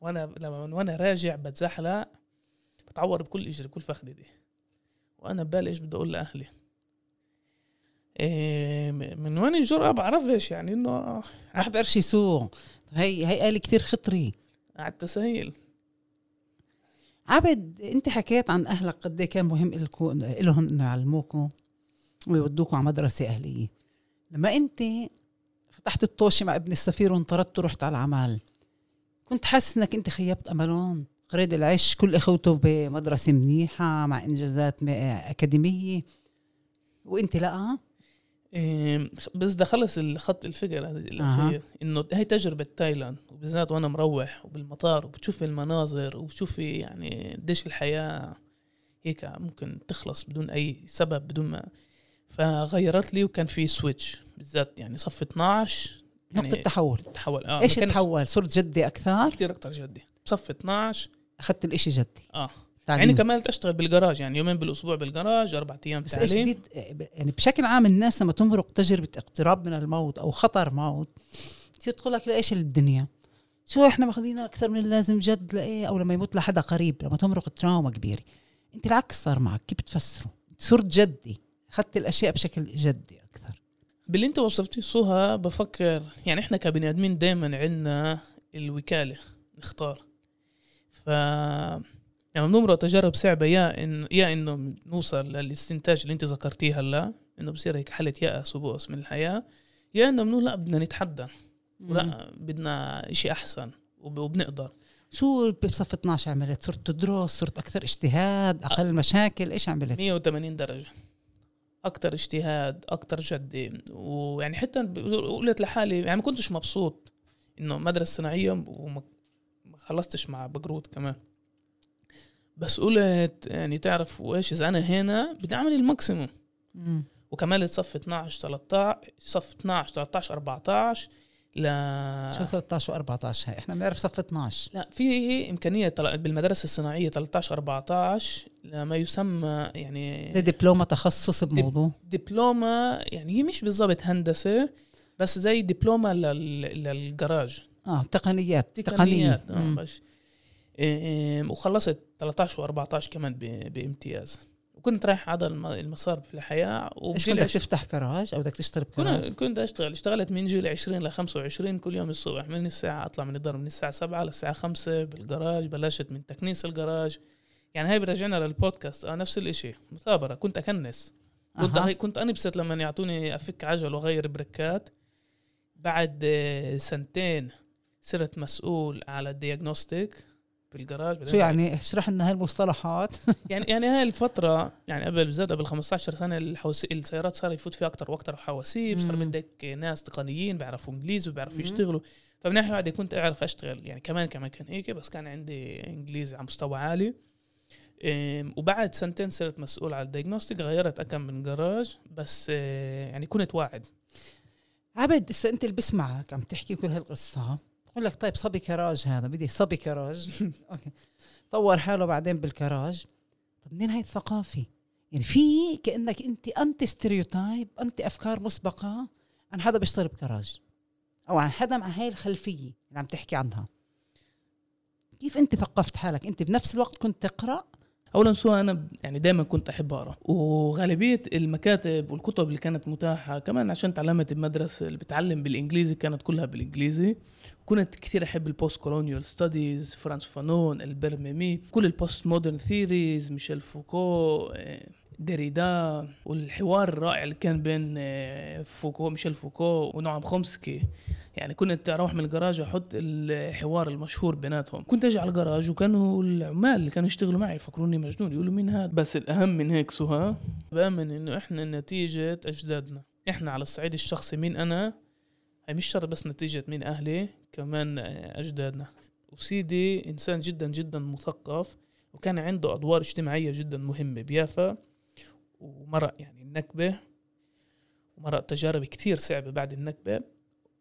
وأنا لما وأنا راجع بتزحلق بتعور بكل إجري بكل فخذي وأنا ببالي إيش بدي أقول لأهلي؟ إيه من وين الجرأة؟ بعرفش يعني إنه ما بعرفش يسوق هي هي قال كثير خطري. على التسهيل. عبد انت حكيت عن أهلك قد إيه كان مهم لكم لهم إنه يعلموكم ويودوكم على مدرسة أهلية. لما انت فتحت الطوشة مع ابن السفير وانطردت ورحت على العمل كنت حاسس إنك انت خيبت أملهم؟ قريد العش كل أخوته بمدرسة منيحة مع إنجازات أكاديمية؟ وانت لا. بس ده خلص الخط الفكرة الأخير إنه هي تجربة تايلاند وبالذات وأنا مروح وبالمطار وبتشوف المناظر وبتشوفي يعني قديش الحياة هيك ممكن تخلص بدون أي سبب بدون ما فغيرت لي وكان في switch بالذات يعني صف 12 يعني نقطه تحول. تحول آه إيش تحول؟ صرت جدي أكثر؟ كثير أكتر جدي. صف 12 أخذت الإشي جدي. آه. تعليم. يعني كملت أشتغل بالجراج يعني يومين بالأسبوع بالجراج أربع أيام بس إيش تعليم. جديد؟ يعني بشكل عام الناس لما تمرق تجربة اقتراب من الموت أو خطر موت تصير تقول لك لإيش الدنيا؟ شو إحنا ماخذينها أكثر من اللازم جد لإيه؟ أو لما يموت لحدا قريب لما تمرق تراوما كبيرة. أنت العكس صار معك كيف بتفسره صرت جدي أخذت الأشياء بشكل جدي أكثر. باللي أنت وصفتيه سوها بفكر يعني إحنا كبني آدمين دائما عندنا الوكالة نختار. ف يعني بنمرق تجارب صعبة يا ان يا إنه نوصل للاستنتاج اللي أنت ذكرتيه هلا إنه بصير هيك حالة يأس وبؤس من الحياة يا إنه بنقول لا بدنا نتحدى. ولا بدنا إشي أحسن وب- وبنقدر. شو بصف 12 عملت؟ صرت تدرس صرت أكثر اجتهاد أقل مشاكل إيش عملت؟ 180 درجة. أكتر اجتهاد أكتر جدي. ويعني حتى قلت لحالي يعني ما كنتش مبسوط إنه مدرسة صناعية وما ما خلصتش مع بقروت كمان. بس قلت يعني تعرف وإيش إذا أنا هنا بدي أعمل الماكسيموم. وكملت صف 12 13 صف 12 13 14 ل شو 13 و14 هاي؟ إحنا بنعرف صف 12 لا في إمكانية طل- الصناعية 13 14 لما يسمى يعني زي دبلومة تخصص بموضوع. دبلومة يعني هي مش بالضبط هندسة بس زي دبلومة لل... للجراج. آه تقنيات تقنيات تقنيه آه وخلصت 13 و14 كمان. بامتياز. وكنت رايح هذا الم- المسار في الحياة إيش عش... تفتح كراج أو بدك تشتغل بكراج؟ كنت كنت أشتغل. اشتغلت من جيل 20 ل 25 كل يوم الصبح. من الساعة أطلع من الدار من الساعة 7 للساعة 5 بالجراج بلشت من تكنيس الجراج يعني هاي برجعنا للبودكاست. آه نفس الإشي. مثابرة. كنت أكنس. كنت. أغي... كنت انبسط لما يعطوني أفك عجل وأغير بريكات بعد آه، سنتين صرت مسؤول على ال diagnostic بالجراج شو يعني؟ اشرح لنا هالمصطلحات. يعني يعني هاي الفترة يعني قبل بالذات قبل 15 سنة الحوس... السيارات صار يفوت فيها أكتر وأكتر حواسيب صار. بدك ناس تقنيين بيعرفوا إنجليزي وبيعرفوا. يشتغلوا. فمن ناحية واحدة كنت أعرف أشتغل يعني كمان كمان كان هيك بس كان عندي إنجليزي على مستوى عالي. وبعد سنتين صرت مسؤول على ال diagnostic غيرت أكم من جراج بس آه، يعني كنت واعد. عبد هسه أنت اللي بسمعك عم تحكي كل هالقصة بقول لك طيب صبي كراج هذا بدي صبي كراج. okay. طور حاله بعدين بالكراج. طب منين هاي الثقافة؟ يعني في كأنك أنت انت stereotype انت افكار مسبقة عن حدا بيشتغل بكراج أو عن حدا مع هاي الخلفية اللي عم تحكي عنها. كيف أنت ثقفت حالك؟ أنت بنفس الوقت كنت تقرأ اولا سهى أنا يعني دائما كنت أحب أقرأ. وغالبية المكاتب والكتب اللي كانت متاحة كمان عشان تعلمت بمدرسه اللي بتعلم بالإنجليزي كانت كلها بالإنجليزي. كنت كثير أحب ال post colonial studies فرانز فانون البير ميمي كل ال post modern theories ميشيل فوكو ديريدا والحوار الرائع اللي كان بين آه، فوكو ميشيل فوكو ونعوم خومسكي يعني كنت أروح من الجراج أحط الحوار المشهور بيناتهم. كنت أجي على الجراج وكانوا العمال اللي كانوا يشتغلوا معي يفكروني مجنون. يقولوا مين هذا بس الأهم من هيك سهى بآمن إنه إحنا نتيجة أجدادنا. إحنا على الصعيد الشخصي مين أنا؟ هي مش شرط بس نتيجة مين أهلي كمان آه، أجدادنا. وسيدي إنسان جدا جدا مثقف وكان عنده أدوار اجتماعية جدا مهمة بيافا. ومرق يعني النكبة ومرق تجارب كتير صعبة بعد النكبة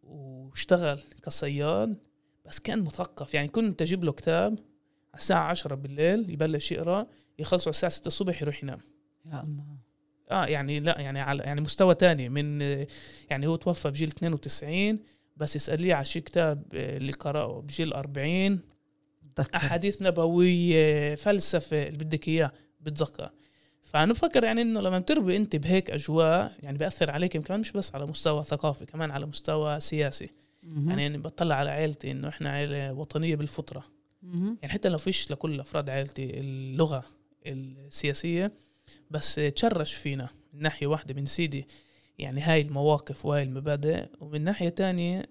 واشتغل كصياد بس كان مثقف. يعني كنت أجيب له كتاب على الساعة عشرة بالليل يبلش يقرأ يخلصوا على الساعة ستة الصبح يروح ينام. يا الله. آه يعني لا يعني على يعني مستوى تاني من يعني هو توفى بجيل 92 بس اسأليه على شي كتاب آه، اللي قرأه بجيل 40 بتذكر أحاديث نبوية فلسفة اللي بدك إياه بتذكر. فأنا بفكر يعني إنه لما بتربي أنت بهيك أجواء يعني بيأثر عليك كمان مش بس على مستوى ثقافي كمان على مستوى سياسي مهم. يعني بطلع على عائلتي إنه إحنا عائله وطنية بالفطرة مهم. يعني حتى لو فيش لكل أفراد عائلتي اللغة السياسية بس تشرش فينا من ناحية واحدة من سيدي يعني هاي المواقف وهاي المبادئ ومن ناحية تانية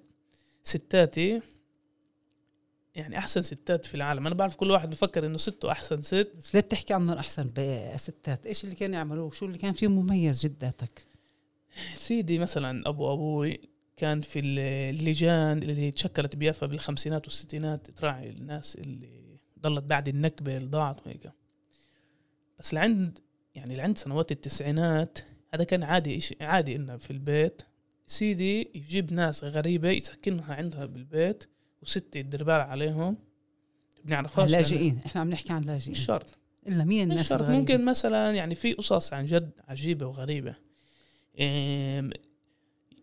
ستاتي يعني أحسن ستات في العالم. أنا بعرف كل واحد بفكر إنه سته أحسن ست. بس ليه بتحكي عنهم أحسن بستات إيش اللي كانوا يعملوه؟ شو اللي كان فيه مميز جداتك؟ سيدي مثلا أبو أبوي كان في اللجان اللي تشكلت بيافا بالخمسينات والستينات تراعي الناس اللي ضلت بعد النكبة اللي ضاعت وهيك. بس لعند يعني لعند سنوات التسعينات هذا كان عادي إشي عادي انه في البيت. سيدي يجيب ناس غريبة يسكنها عندها بالبيت. وستة بالها عليهم. بنعرفهاش لاجئين إحنا عم نحكي عن مش لاجئين شرط. إلا مين مش الناس شرط. الغريبة؟ ممكن مثلا يعني في قصص عن جد عجيبة وغريبة. إم،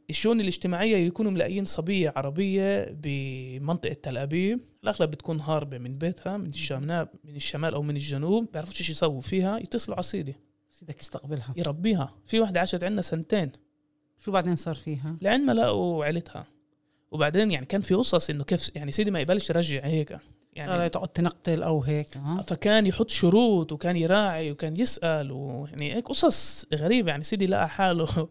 الشؤون الاجتماعية يكونوا ملاقيين صبية عربية بمنطقة تل أبيب. الأغلب بتكون هاربة من بيتها من الشمال من الشمال أو من الجنوب. بيعرفوش إيش يسووا فيها. يتصلوا على سيدي. سيدك يستقبلها. يربيها. في واحدة عاشت عندنا سنتين. شو بعدين صار فيها؟ لعند ما لقوا عيلتها. وبعدين يعني كان في قصص إنه كيف يعني سيدي ما يقبلش يرجع هيك. يعني تقعد تنقل أو هيك ها؟ فكان يحط شروط وكان يراعي وكان يسأل ويعني هيك قصص غريبة. يعني سيدي لقى حاله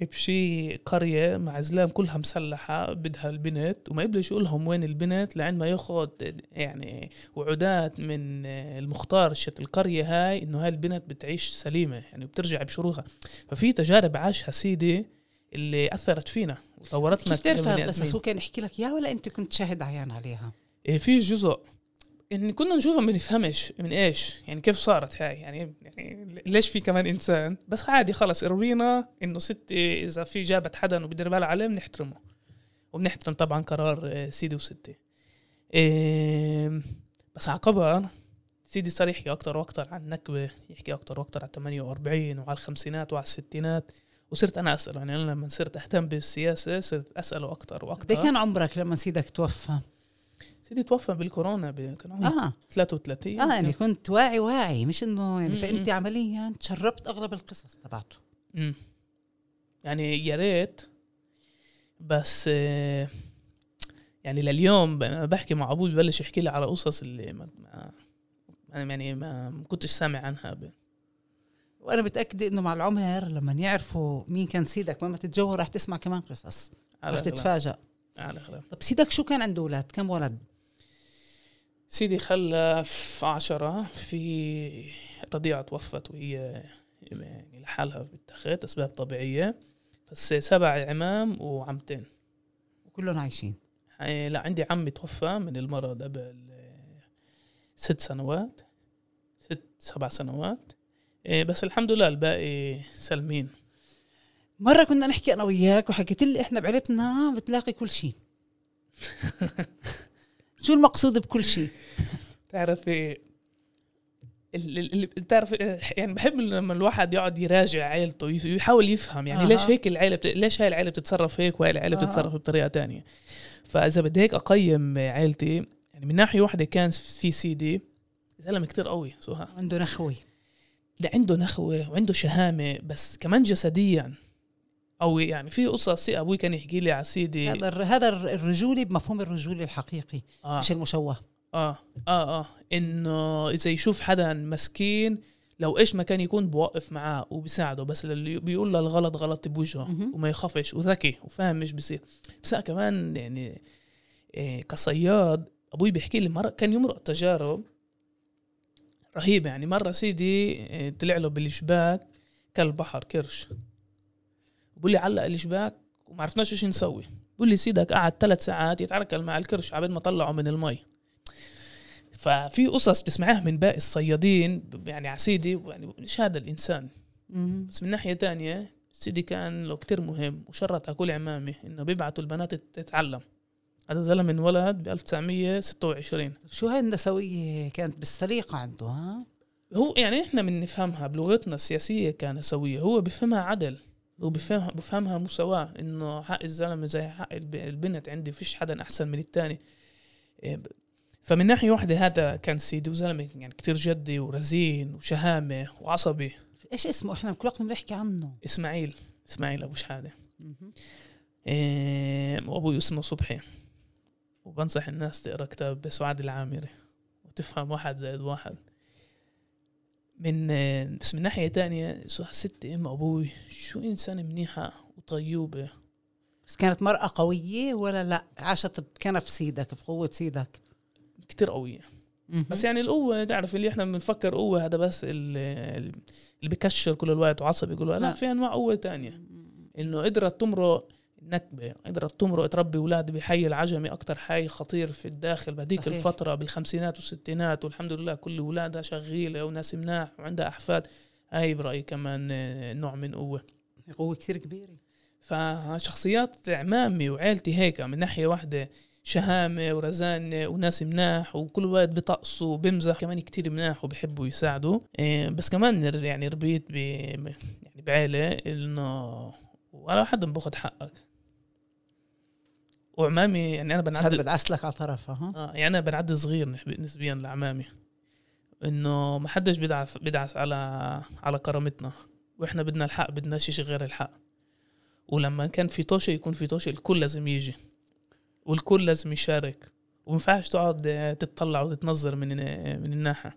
بشي قرية مع زلام كلها مسلحة بدها البنت وما يقبلش يقول لهم وين البنت لعند ما ياخذ يعني وعودات من المختار شت القرية هاي إنه هاي البنت بتعيش سليمة يعني وبترجع بشروطها. ففي تجارب عاشها سيدي اللي أثرت فينا. وطورتنا كيف تعرف كبني هذا بس. هو كان يحكي لك اياه ولا أنت كنت شاهد عيان عليها؟ إيه في جزء. يعني كنا نشوفها ما بنفهمش من إيش؟ يعني كيف صارت هاي؟ يعني يعني ليش في كمان إنسان؟ بس عادي خلص إروينا إنه ستي إذا في جابت حدا وبدير بالها عليه بنحترمه. وبنحترم طبعا قرار آه، سيدي وستي. إيه بس كبر سيدي صار يحكي أكتر وأكتر عن النكبة يحكي أكتر وأكتر على 48 وعلى الخمسينات وعلى الستينات. وصرت أنا اساله يعني أنا لما صرت أهتم بالسياسة صرت اساله أكتر قد وأكتر. إيه كان عمرك لما سيدك توفى؟ سيدي توفى بالكورونا ب- كان عمره آه. 33 آه يعني كنت واعي واعي مش إنه يعني. فانت عمليا تشربت أغلب القصص تبعته. مم. يعني يا ريت بس آه، يعني لليوم بحكي مع أبوي ببلش يحكي لي على قصص اللي ما يعني ما ما كنتش سامع عنها ب- وأنا متأكدة إنه مع العمر لما يعرفوا مين كان سيدك وما تتجوه رح تسمع كمان قصص رح أغلب. تتفاجئ على أغلب. طب سيدك شو كان عنده أولاد؟ كم ولد؟ سيدي خلف عشرة في رضيعة توفت وهي يعني لحالها بالتخت أسباب طبيعية. بس سبع عمام وعمتين. وكلهم عايشين؟ لا عندي عمي توفى من المرض قبل ست سنوات ست سبع سنوات. بس الحمد لله الباقي سلمين مرة كنا نحكي أنا وياك وحكيت لي إحنا بعيلتنا بتلاقي كل شيء شو المقصود بكل شيء؟ تعرفي ال- ال- اللي بتعرف يعني بحب لما الواحد يقعد يراجع عائلته ويحاول يفهم يعني أها. ليش هيك العائله بت... ليش هاي العائله بتتصرف هيك وهاي العائله أها. بتتصرف بطريقة تانية فإذا بدي هيك أقيم عائلتي يعني من ناحية واحدة كان في سيدي زلمه كتير قوي سوها عنده نخوه ده عنده نخوة وعنده شهامة بس كمان جسديا. قوي يعني في قصص أبوي كان يحكي لي على سيدي. هذا هذا الر- الرجولي بمفهوم الرجولي الحقيقي آه. مش المشوه. آه آه آه. إنه إذا يشوف حدا مسكين لو إيش ما كان يكون بوقف معاه وبيساعده بس اللي بيقول له الغلط غلط بوجهه. وما يخافش وذكي وفاهم إيش بيصير. بس كمان يعني إيه كصياد أبوي بيحكي لي مرة كان يمرق تجارب رهيبه يعني. مرة سيدي إيه، طلع له بالشباك كلب بحر كرش. بقول لي علق الشباك وما عرفناش إيش نسوي. بقول لي سيدك قعد ثلاث ساعات يتعركل مع الكرش عبد ما طلعه من المي. ففي قصص بتسمعها من باقي الصيادين يعني على سيدي يعني مش هذا الإنسان. بس من ناحية تانية سيدي كان له كتير مهم وشرط على كل عمامي إنه بيبعتوا البنات تتعلم. هذا زلمة انولد ب 1926 طب شو هاي النسويه كانت؟ بالسليقه عنده ها؟ هو يعني إحنا بنفهمها بلغتنا السياسية كنسويه هو بفهمها عدل هو بفهمها بفهمها مساواة إنه حق الزلمة زي حق الب- البنت عندي فيش حدا أحسن من التاني. إيه فمن ناحية واحدة هذا كان سيدي وزلمة يعني كتير جدي ورزين وشهامة وعصبي. إيش اسمه؟ إحنا كل وقت بنحكي عنه. إسماعيل إسماعيل أبو شحاده. إيه وأبوي اسمه صبحي. وبنصح الناس تقرأ كتاب سعاد العامري وتفهم واحد زائد واحد. من بس من ناحية تانية ست أم أبوي؟ شو إنسانة منيحة وطيوبة بس كانت مرأة قوية ولا لا؟ عاشت بكنف سيدك بقوة سيدك. كتير قوية. بس يعني القوة تعرف اللي إحنا بنفكر قوة هذا بس ال- ال- اللي بكشر كل الوقت وعصبي كل الوقت. لا لا. في أنواع قوة تانية. إنه قدرت تمرق النكبة قدرت تمرق تربي أولاد بحي العجمي أكتر حي خطير في الداخل بهذيك صحيح. الفترة بالخمسينات والستينات والحمد لله كل أولادها شغيلة وناس مناح وعندها أحفاد. هاي برأيي كمان آه، نوع من قوة. قوة كثير كبيرة. فشخصيات عمامي وعيلتي هيك من ناحية واحدة شهامة ورزانة وناس مناح وكل وقت بطقسوا وبمزح. كمان كتير مناح وبحبوا يساعدوا. إيه، بس كمان يعني ربيت ب يعني بعيلة إنه ولا حدا باخذ حقك. وعمامي يعني أنا مش هذا بنعد بدعس لك على طرفها ها آه يعني أنا بنعد صغير نسب- نسبيا لعمامي إنه ما حدش بدعس بدعس على على كرامتنا وإحنا بدنا الحق بدنا شيء غير الحق. ولما كان في طوشة يكون في طوشة الكل لازم يجي والكل لازم يشارك. ومينفعش تقعد آه، تتطلع وتتنظر من آه، من الناحية.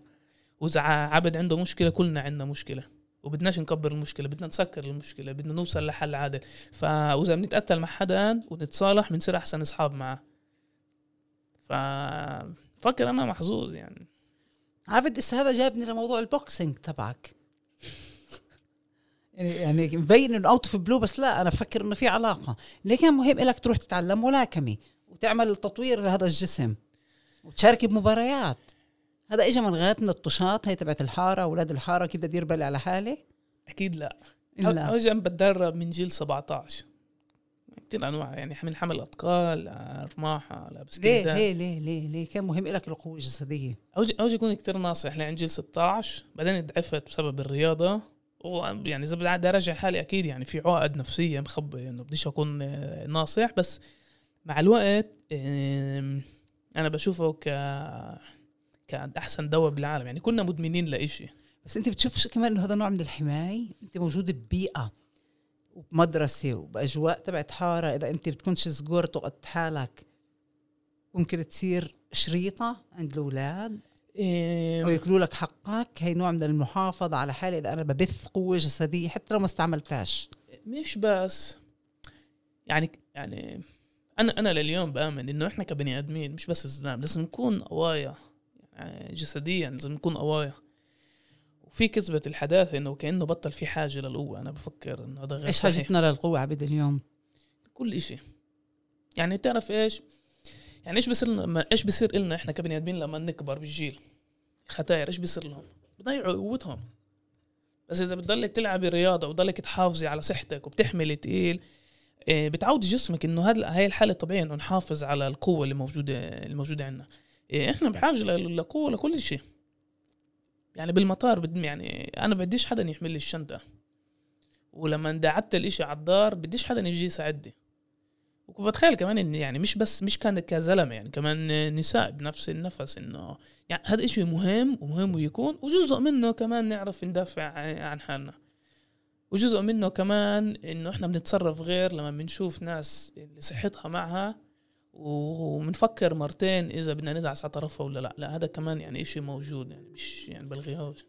وإذا عبد عنده مشكلة كلنا عندنا مشكلة. وبدناش نكبر المشكلة بدنا نسكر المشكلة بدنا نوصل لحل عادل. فإذا بنتقتل مع حدا ونتصالح بنصير أحسن أصحاب معه. ف فكر أنا محظوظ يعني. عابد اسا هذا جابني لموضوع ال boxing تبعك. يعني يعني مبين إنه out of blue بس لا أنا بفكر إنه في علاقة. ليه كان مهم لك تروح تتعلم ملاكمة وتعمل تطوير لهذا الجسم وتشارك بمباريات. هذا اجى من غايه من الطشاط هي تبعت الحارة أولاد الحارة كيف بدي ادير بالي على حالي؟ أكيد لا. أجي أنا بتدرب من جيل 17 كثير أنواع يعني من حمل اثقال رماحة على ليه؟ ليه؟ ليه؟ ليه؟ ليه؟ كان مهم لك القوة الجسدية. اوجي اوجي اكون كثير ناصح لعند جيل 16 بعدين ضعفت بسبب الرياضة. ويعني إذا بدي اراجع حالي أكيد يعني في عقد نفسية مخبي إنه بديش أكون آه، ناصح. بس مع الوقت أنا بشوفه ك كاحسن دواء بالعالم يعني كنا مدمنين لإشي. بس أنت بتشوفش كمان إنه هذا نوع من الحماية؟ أنت موجود ببيئة وبمدرسه وبأجواء تبعت حارة إذا أنت بتكونش صغرت وقت حالك ممكن تصير شريطة عند الأولاد؟ آم، وياكلوا لك حقك؟ هي نوع من المحافظة على حالي إذا أنا ببث قوة جسدية حتى لو ما استعملتهاش. مش بس. يعني يعني أنا أنا لليوم بآمن إنه إحنا كبني آدمين مش بس الزلام لازم نكون قوايا. جسديا لازم نكون قوايا. وفي كذبة الحداثة إنه كأنه بطل في حاجة للقوة. أنا بفكر إنه هذا غير إيش صحيح. حاجتنا للقوه عبد اليوم؟ كل إشي. يعني تعرف إيش؟ يعني إيش بصير لما إيش بصير لنا إحنا كبني آدمين لما نكبر بالجيل؟ ختاير إيش بصير لهم؟ بضيعوا قوتهم. بس إذا بتضلك تلعبي رياضة وتضلك تحافظي على صحتك وبتحملي تقيل إيه، بتعود جسمك إنه هذا هاي الحالة الطبيعيه إنه نحافظ على القوة اللي موجوده الموجوده عندنا إحنا بحاجة لقوة لكل شيء. يعني بالمطار بدي يعني أنا بديش حدا يحمل لي الشنطة. ولما دعت الإشي على الدار بديش حدا يجي يساعدني. وبتخيل كمان إن يعني مش بس مش كان كزلمة يعني كمان نساء بنفس النفس إنه يعني هذا إشي مهم ومهم يكون وجزء منه كمان نعرف ندافع عن حالنا. وجزء منه كمان إنه إحنا بنتصرف غير لما بنشوف ناس اللي صحتها معها وبنفكر مرتين إذا بدنا ندعس على طرفها ولا لا. لا هذا كمان يعني إشي موجود يعني مش يعني بلغيهوش.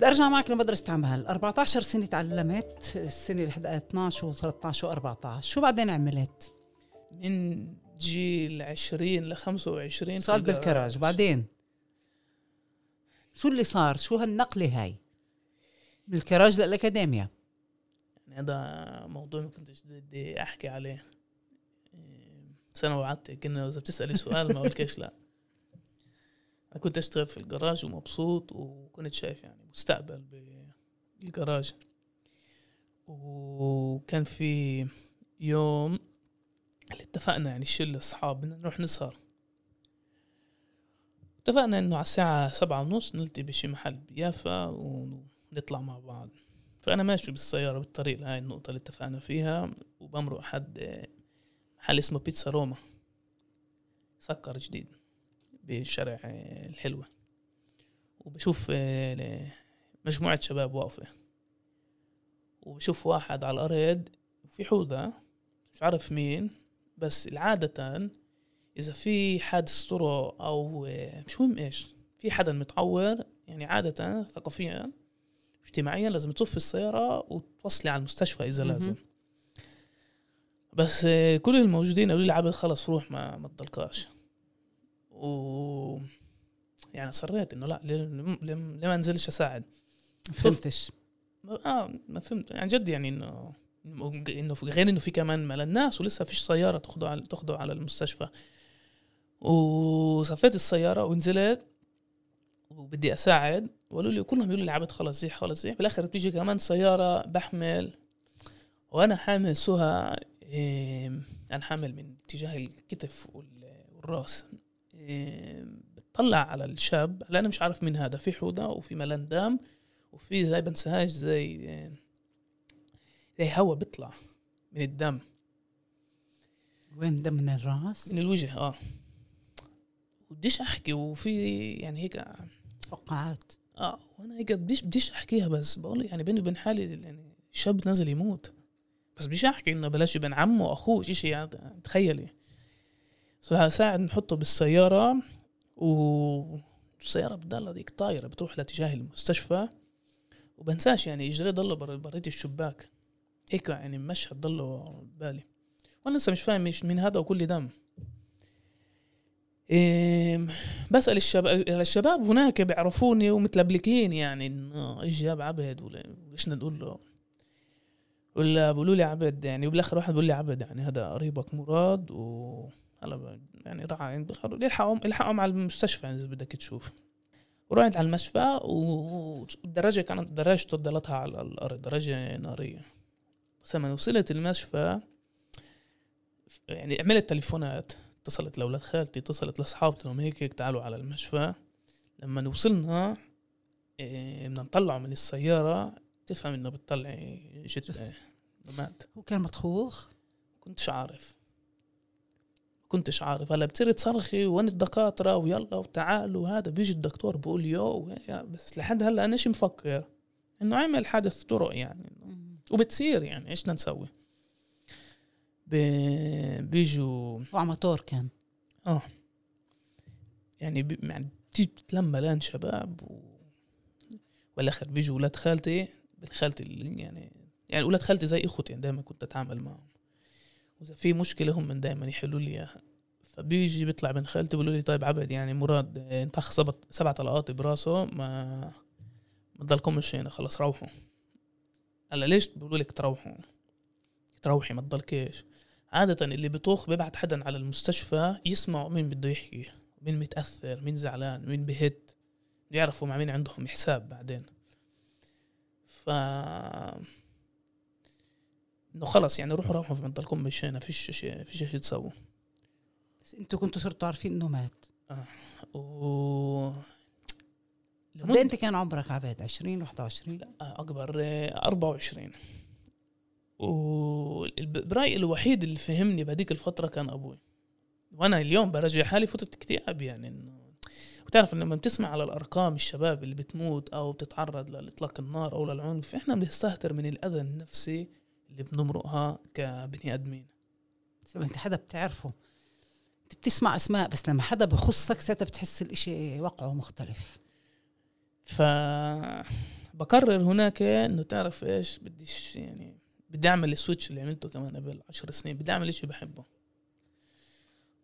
بدي أرجع معك لمدرسة عمل 14 سنة تعلمت السنة اللي 12 و13 و14 شو بعدين عملت؟ من جيل 20 ل 25 صار بالكراج. وبعدين؟ شو اللي صار؟ شو هالنقلة هاي؟ من الكراج للاكاديميا يعني هذا موضوع ما كنتش بدي أحكي عليه. بس أنا وعدتك انه إذا بتسألي سؤال ما قلتش لا. أنا كنت أشتغل في الجراج ومبسوط وكنت شايف يعني مستقبل بالجراج. وكان في يوم اللي اتفقنا يعني الشله أصحاب بدنا نروح نسهر. اتفقنا انه على الساعة سبعة ونص نلتقي بشي محل بيافا ونطلع مع بعض. فأنا ماشي بالسيارة بالطريق لهاي النقطة اللي اتفقنا فيها وبمرق حد محل اسمه بيتزا روما. سكر جديد بشارع الحلوة. وبشوف آه، مجموعة شباب واقفة. وبشوف واحد على الأرض وفي حوضة مش عارف مين بس عادة إذا في حادث طرق أو آه، مش مهم إيش في حدا متعور يعني عادة ثقافيا اجتماعيا لازم تصفي السيارة وتوصلي على المستشفى إذا لازم. بس آه، كل الموجودين قالوا لي عبد خلص روح ما ما تضلكاش. و يعني صريت إنه لا ليه ما أنزلش أساعد. فهمتش. آه ما فهمت. يعني جد يعني إنه إنه غير إنه في كمان مال الناس ولسه فيش سيارة تاخده على تاخده على المستشفى. وصفيت السيارة ونزلت وبدي أساعد. وقالوا لي كلهم يقولوا لي عبد خلص زيح خلص زيح. بالآخر بتيجي كمان سيارة بحمل. وأنا حامل سهى أنا حامل من اتجاه الكتف والراس. بتطلع على الشاب هلا أنا مش عارف مين هذا. في حوضة وفي ملان دم وفي زي بنساهاش زي زي هوا بيطلع من الدم. وين؟ دم من الراس؟ من الوجه آه. بديش أحكي وفي يعني هيك فقاعات. آه وأنا هيك بديش بديش أحكيها بس. بقول يعني بيني وبين حالي يعني شاب نازل يموت. بس بديش أحكي إنه بلاش بين عمه وأخوه شيء يعني تخيلي. فساعد نحطه بالسيارة والسيارة بتضل هذيك طايرة بتروح لاتجاه المستشفى. وبنساش يعني اجري ضله بريت الشباك. هيك يعني مشهد ضله بالي. وأنا لسه مش فاهم مش من هذا وكل دم. بسأل الشباب الشباب هناك بيعرفوني ومتلبلكين يعني إنه إيش جاب عبد ولا إيش نقول له؟ ولا بيقولوا لي عبد يعني وبالآخر واحد بيقول لي عبد يعني هذا قريبك مراد و هلا يعني راح يلحقهم يلحقهم على المستشفى يعني إذا بدك تشوف. ورحت على المشفى والدراجة كانت دراجته ضلتها على الأرض دراجة نارية. بس لما وصلت المشفى يعني عملت تليفونات. اتصلت لأولاد خالتي اتصلت لأصحابي لهم هيك هيك تعالوا على المشفى. لما وصلنا إيه، بدنا نطلعه من السيارة. تفهم إنه بتطلع جد مات. هو كان مطخوخ؟ كنتش عارف. كنتش عارف. هلا بتصير تصرخي وين الدكاترة؟ ويلا وتعالوا. هذا بيجي الدكتور بقول يو بس لحد هلا أنا مفكر؟ إنه عمل حادث طرق يعني. وبتصير يعني إيش بدنا نسوي؟ بيجوا. وعمطور كان. آه. يعني يعني بتيجي تلم ملان شباب و... والآخر بيجوا ولاد خالتي بنت خالتي اللي يعني يعني ولاد خالتي زي إخوتي يعني دائما كنت أتعامل معهم. وإذا في مشكلة هم دائما يحلوا لي إياها. فبيجي بيطلع بين خالتي بيقولوا لي طيب عبد يعني مراد انت سبع سبع طلقات براسه ما ما تضلكمش هنا خلص روحوا. هلا ليش؟ بيقولوا لك تروحوا. تروحي ما تضلكيش. عادة اللي بيطوخ بيبعت حدا على المستشفى يسمعوا مين بده يحكي مين متأثر مين زعلان مين بهت يعرفوا مع مين عندهم حساب بعدين. ف إنه خلص يعني روحوا روحوا في منطقتكم مش هنا فيش شيء فيش شيء تسووا بس أنتوا كنتوا صرتوا عارفين إنه مات. آه. و إيه انت كان عمرك عباد 20 21 لا أكبر آه، 24 والبراي الوحيد اللي فهمني بهذيك الفترة كان أبوي. وأنا اليوم برجع حالي فتره اكتئاب يعني إنه وتعرف لما بتسمع على الأرقام الشباب اللي بتموت أو بتتعرض لإطلاق النار أو للعنف إحنا بنستهتر من الأذى النفسي اللي بنمرقها كبني آدمين. أنت حدا بتعرفه؟ أنت بتسمع أسماء بس لما حدا بخصك ساعتها بتحس الإشي وقعه مختلف. ف بقرر هناك إنه تعرف إيش بديش يعني بدي أعمل السويتش اللي عملته كمان قبل عشر سنين. بدي أعمل إشي بحبه.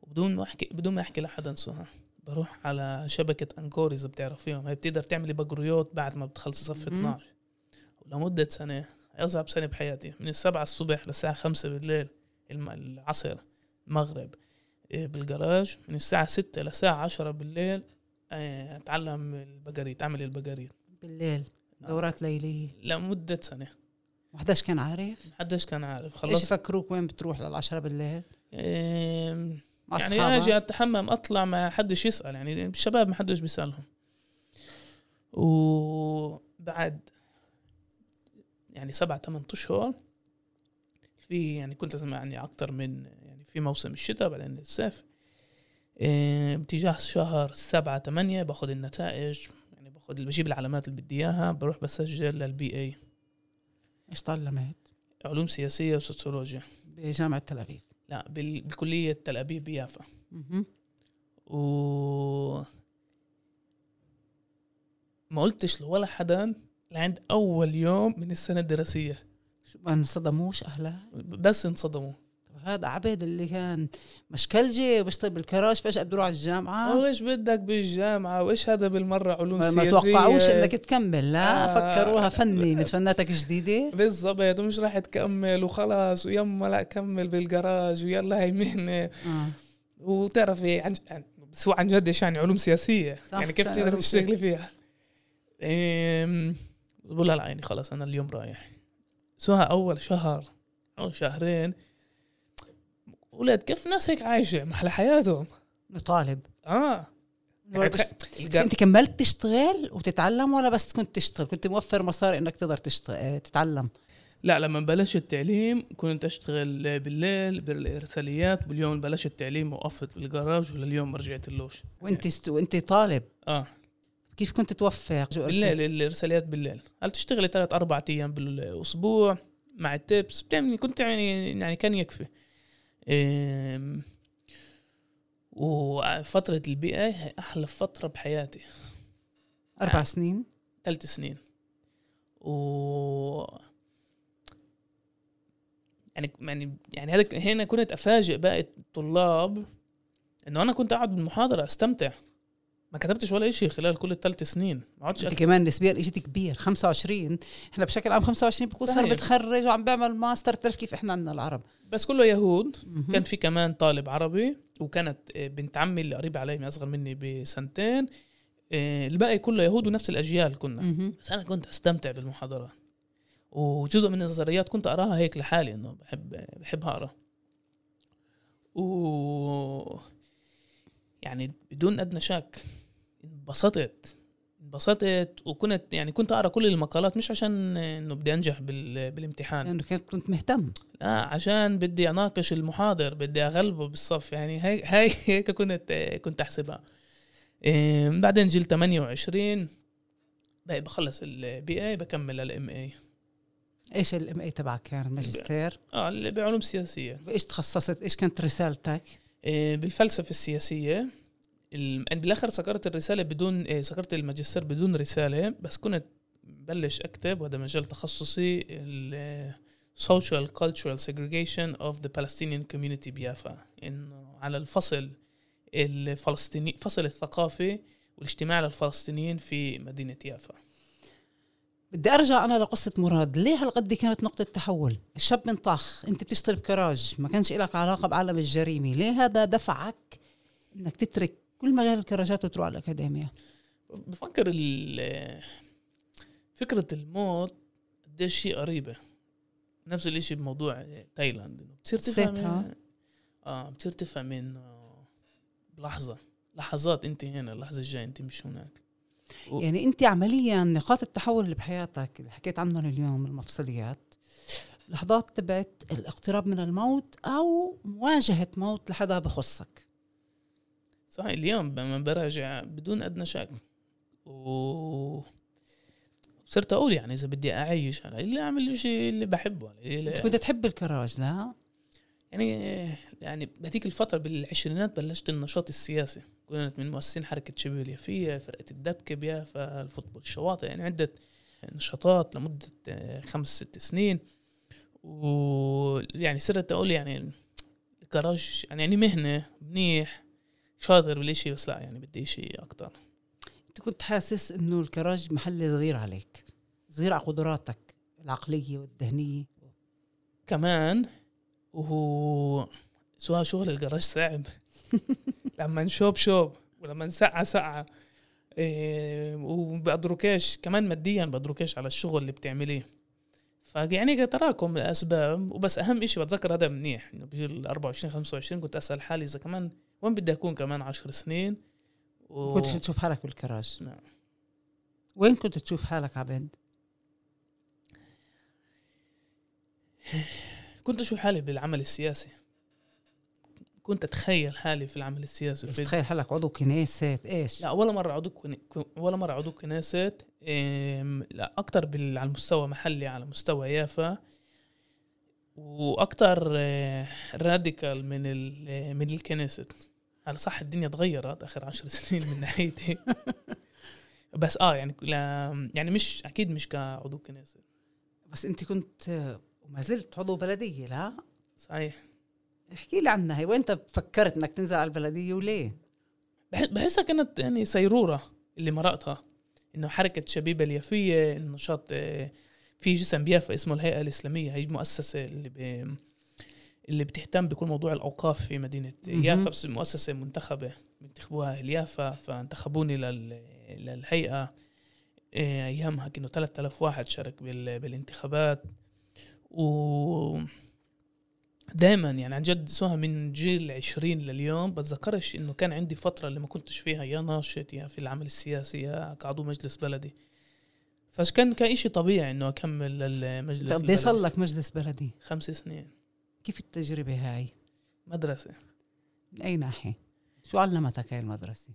وبدون ما احكي بدون ما أحكي لحدا سوها بروح على شبكة أنكور إذا بتعرفيهم. هي بتقدر تعملي بقريات بعد ما بتخلصي صف مهم. 12 ولمدة سنة أصعب سنة بحياتي. من السبعة الصبح للساعة خمسة بالليل العصر المغرب إيه، بالجراج من الساعة ستة للساعة عشرة بالليل إيه، أتعلم البقريت أعمل البقريت. بالليل. دورات ليلية. لمدة سنة. وحداش كان عارف. محدش كان عارف. إيش خلصت. يفكروك وين بتروح للعشرة بالليل؟ إيه، يعني؟ أجي أتحمم أطلع ما حدش يسأل. يعني الشباب ما حدش بيسألهم. وبعد يعني سبعة ثمان أشهر في يعني كنت أسمع يعني أكثر من يعني في موسم الشتاء بعدين الصيف. إيه، باتجاه شهر سبعة ثمانية باخذ النتائج يعني باخذ بجيب العلامات اللي بدي إياها بروح بسجل للبي اي إيش تعلمت علوم سياسية وسوسيولوجيا. بجامعة تل أبيب. لا بال- بالكلية تل أبيب بيافا. و ما قلتش لولا حدا لعند أول يوم من السنة الدراسية. شو ما انصدموش أهلها؟ بس انصدموا. هذا عبيد اللي كان مشكلجي وبيشتغل بالكراج فجأة بده يروح على الجامعة وإيش بدك بالجامعة؟ وإيش هذا بالمرة علوم ما سياسية؟ توقعوش إنك تكمل لا آه. فكروها فني من فناتك جديده بالضبط ومش راح تكمل وخلاص ويما لا كمل بالجراج ويلا هي مهنة. آه. وتعرفي عن بس هو عن جد إيش يعني علوم سياسية؟ صح، يعني كيف تقدر تشتغلي فيها؟ بقول لها يعني خلاص أنا اليوم رايح. سوها أول شهر أو شهرين ولاد كيف ناس هيك عايشه محل حياتهم. طالب آه. يعني بس, أنت كملت تشتغل وتتعلم ولا بس كنت تشتغل؟ كنت موفر مصاري إنك تقدر تشتغل تتعلم؟ لا لما بلشت التعليم كنت أشتغل بالليل بالإرساليات باليوم بلشت التعليم وقفت بالجراج ولليوم ما رجعت اللوش. وأنت است... وأنت طالب؟ آه. كيف كنت توفق؟ بالليل الإرساليات بالليل. هل تشتغلي ثلاث أربع أيام بالأسبوع مع التبس؟ بتعملي كنت يعني يعني كان يكفي. وفترة البيئة هي أحلى فترة بحياتي. أربع سنين؟ ثلاث سنين. و يعني يعني يعني هذا هنا كنت أفاجئ باقي الطلاب إنه أنا كنت قاعد بالمحاضرة أستمتع. ما كتبتش ولا شيء خلال كل الثلاث سنين ما عدتش أنت. كمان نسبيا اجيت كبير 25 إحنا بشكل عام 25 بكون صار. بتخرج وعم بيعمل ماستر تعرف كيف إحنا عندنا العرب بس كله يهود مهم. كان في كمان طالب عربي وكانت آه، بنت عمي اللي قريبة علي أصغر مني بسنتين آه، الباقي كله يهود ونفس الأجيال كنا مهم. بس أنا كنت أستمتع بالمحاضرات وجزء من النظريات كنت اراها هيك لحالي إنه بحب بحب أقرأ و يعني بدون أدنى شك انبسطت انبسطت وكنت يعني كنت أقرأ كل المقالات مش عشان إنه بدي أنجح بال... بالامتحان. لأنه كنت كنت مهتم. لا عشان بدي أناقش المحاضر بدي أغلبه بالصف يعني هي هي هيك كنت كنت أحسبها. إيه، بعدين جيل 28 بقى بخلص ال BA بكمل ال MA إيش ال MA تبعك كان؟ ماجستير؟ آه اللي بعلوم سياسية. بايش تخصصت؟ إيش كانت رسالتك؟ إيه، بالفلسفة السياسية. ال- بالاخر سكرت الرسالة بدون إيه، سكرت الماجستير بدون رسالة بس كنت بلش أكتب وهذا مجال تخصصي social cultural segregation of the Palestinian community بيافا. إنه على الفصل الفلسطيني فصل الثقافي والاجتماع للفلسطينيين في مدينة يافا. بدي أرجع أنا لقصة مراد. ليه هالقد كانت نقطة تحول؟ الشاب من طخ أنت بتشتغل بكراج ما كانش لك علاقة بعالم الجريمة. ليه هذا دفعك إنك تترك كل مجال الكراجات وتروح على الأكاديمية. بفكر ال- فكرة الموت قديش شيء قريبة. نفس الإشي بموضوع تايلاند. بتصير تفهم؟ آه بتصير تفهم إنه بلحظة لحظات أنت هنا اللحظة الجاية أنت مش هناك. و- يعني أنت عمليا نقاط التحول اللي بحياتك اللي حكيت عنهم اليوم المفصليات لحظات تبعت الاقتراب من الموت أو مواجهة موت لحدا بخصك. صحيح اليوم لما براجع بدون أدنى شك. و صرت أقول يعني إذا بدي أعيش أنا اللي أعمل الشيء اللي بحبه. انت اللي كنت تحب الكراج لا؟ يعني يعني بهذيك الفترة بالعشرينات بلشت النشاط السياسي. كنت من مؤسسين حركة شباب اليافية فرقة الدبكة بيافا الفوتبول الشواطئ يعني عدة نشاطات لمدة آه، خمس ست سنين. ويعني صرت أقول يعني الكراج يعني, يعني مهنة منيح. شاطر بالإشي بس لا يعني بدي إشي أكتر. أنت كنت حاسس إنه الكراج محل صغير عليك صغير على قدراتك العقلية والذهنية؟ كمان وهو سواء شغل الجراج صعب. لما نشوب شوب ولما نسقع سقعة إيه وبقدروكيش كمان ماديا بقدروكيش على الشغل اللي بتعمليه. فيعني تراكم الأسباب وبس أهم إشي بتذكر هذا منيح إنه بجيل 24 25 كنت أسأل حالي إذا كمان وين بدي أكون كمان 10 سنين؟ و... كنت تشوف حالك بالكراج. نعم. وين كنت تشوف حالك عبد؟ كنت أشوف حالي بالعمل السياسي. كنت أتخيل حالي في العمل السياسي. في تخيل حالك عضو كنيسه إيش؟ لا ولا مرة عضو كن- ولا مرة عضو كنيسة إم، لا أكتر بال- على المستوى محلي على مستوى يافا وأكتر آه، راديكال من ال- من الكنيسة على صح الدنيا تغيرت آخر عشر سنين من ناحيتي. بس آه يعني لا يعني مش أكيد مش كعضو كنيسة. بس أنت كنت وما زلت عضو بلدية لا؟ صحيح. احكي لي عنها. هي وين انت فكرت إنك تنزل على البلدية وليه؟ بح- بحسها كانت يعني سيرورة اللي مرقتها إنه حركة شبيبة اليافية النشاط آه، في جسم بيافا اسمه الهيئة الإسلامية. هي مؤسسة اللي. اللي بتهتم بكل موضوع الأوقاف في مدينة مهم. يافا بس مؤسسة منتخبة بينتخبوها أهل يافا فانتخبوني لل... للهيئة. آه، أيامها كانوا 3000 واحد شارك بال... بالانتخابات. و دائما يعني عن جد سواء من جيل 20 لليوم. بتذكرش إنه كان عندي فترة اللي ما كنتش فيها يا ناشط يا في العمل السياسي يا كعضو مجلس بلدي. فكان كان شيء طبيعي إنه أكمل المجلس قد إيه صار. لك مجلس بلدي. خمس سنين. كيف التجربة هاي؟ مدرسة. من أي ناحية؟ شو علمتك هاي المدرسة؟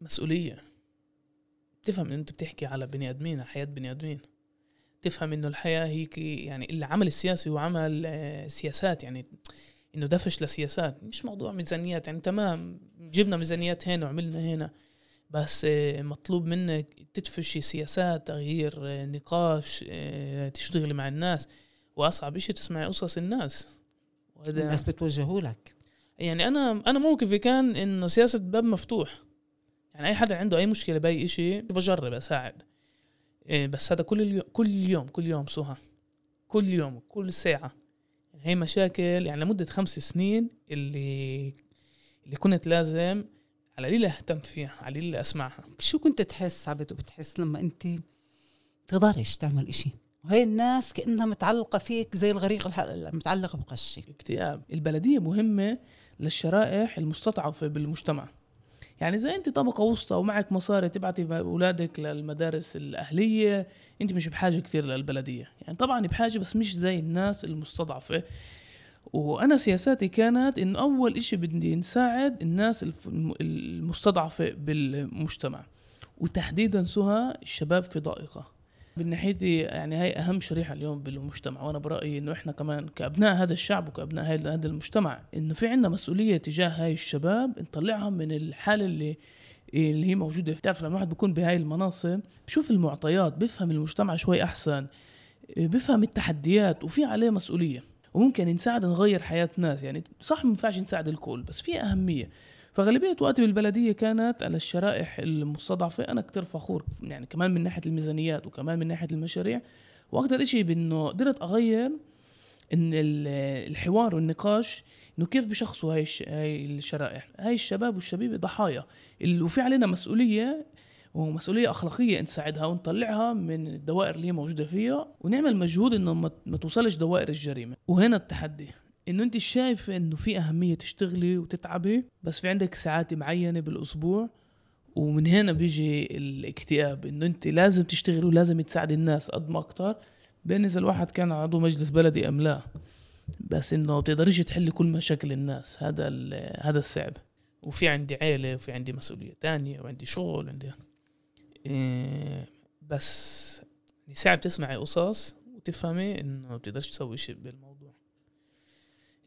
مسؤولية. تفهم إنه أنت بتحكي على بني آدمين على حياة بني آدمين. تفهم إنه الحياة هيك يعني العمل السياسي هو عمل آه، سياسات يعني إنه دفش لسياسات. مش موضوع ميزانيات يعني تمام جبنا ميزانيات هنا وعملنا هنا بس آه، مطلوب منك تدفشي سياسات تغيير آه، نقاش تشتغلي مع الناس. واصعب شيء تسمعي قصص الناس. وهذا الناس بتوجهوا لك. يعني أنا أنا موقفي كان إنه سياسة باب مفتوح. يعني أي حدا عنده أي مشكلة بأي شيء بجرب أساعد. إيه بس هذا كل اليوم كل يوم كل يوم سهى كل يوم كل ساعة. يعني هي مشاكل يعني لمدة خمس سنين اللي اللي كنت لازم على قليل أهتم فيها على قليل أسمعها. شو كنت تحس عبد وبتحس لما أنت تقدرش تعمل إشي؟ وهي الناس كأنها متعلقة فيك زي الغريق المتعلقة بقشك اكتئاب. البلدية مهمة للشرائح المستضعفه بالمجتمع. يعني زي أنت طبقة وسطى ومعك مصاري تبعتي أولادك للمدارس الأهلية أنت مش بحاجة كتير للبلدية. يعني طبعا بحاجة بس مش زي الناس المستضعفة. وأنا سياساتي كانت انه أول إشي بدي نساعد الناس الف- الم- المستضعفة بالمجتمع. وتحديدا سهى الشباب في ضائقة. من ناحيتي يعني هاي أهم شريحة اليوم بالمجتمع وأنا برأيي إنه إحنا كمان كأبناء هذا الشعب وكأبناء هذا المجتمع إنه في عندنا مسؤولية تجاه هاي الشباب نطلعهم من الحالة اللي اللي هي موجودة. بتعرف لما الواحد بيكون بهاي المناصب بشوف المعطيات بفهم المجتمع شوي أحسن بفهم التحديات وفي عليه مسؤولية. وممكن نساعد نغير حياة ناس يعني صح ما ينفعش نساعد الكل بس في أهمية. فغالبية وقتي بالبلدية كانت على الشرائح المستضعفة. أنا كتير فخور يعني كمان من ناحية الميزانيات وكمان من ناحية المشاريع. وأكتر إشي بإنه قدرت أغير إن ال- الحوار والنقاش إنه كيف بشخصوا هاي هاي الشرائح. هاي الشباب والشبيبة ضحايا. وفي علينا مسؤولية ومسؤولية أخلاقية نساعدها ونطلعها من الدوائر اللي هي موجودة فيها ونعمل مجهود إنه ما توصلش دوائر الجريمة. وهنا التحدي. إنه أنت شايفه إنه في أهمية تشتغلي وتتعبي بس في عندك ساعات معينة بالأسبوع ومن هنا بيجي الاكتئاب إنه أنت لازم تشتغل ولازم تساعد الناس قد ما أكتر بين إذا الواحد كان عضو مجلس بلدي أم لا. بس إنه بتقدريش تحلي كل مشاكل الناس هذا هذا الصعب. وفي عندي عيلة وفي عندي مسؤولية تانية وعندي شغل وعندي إيه بس يعني صعب تسمعي قصص وتفهمي إنه بتقدرش تسوي شيء بالموضوع.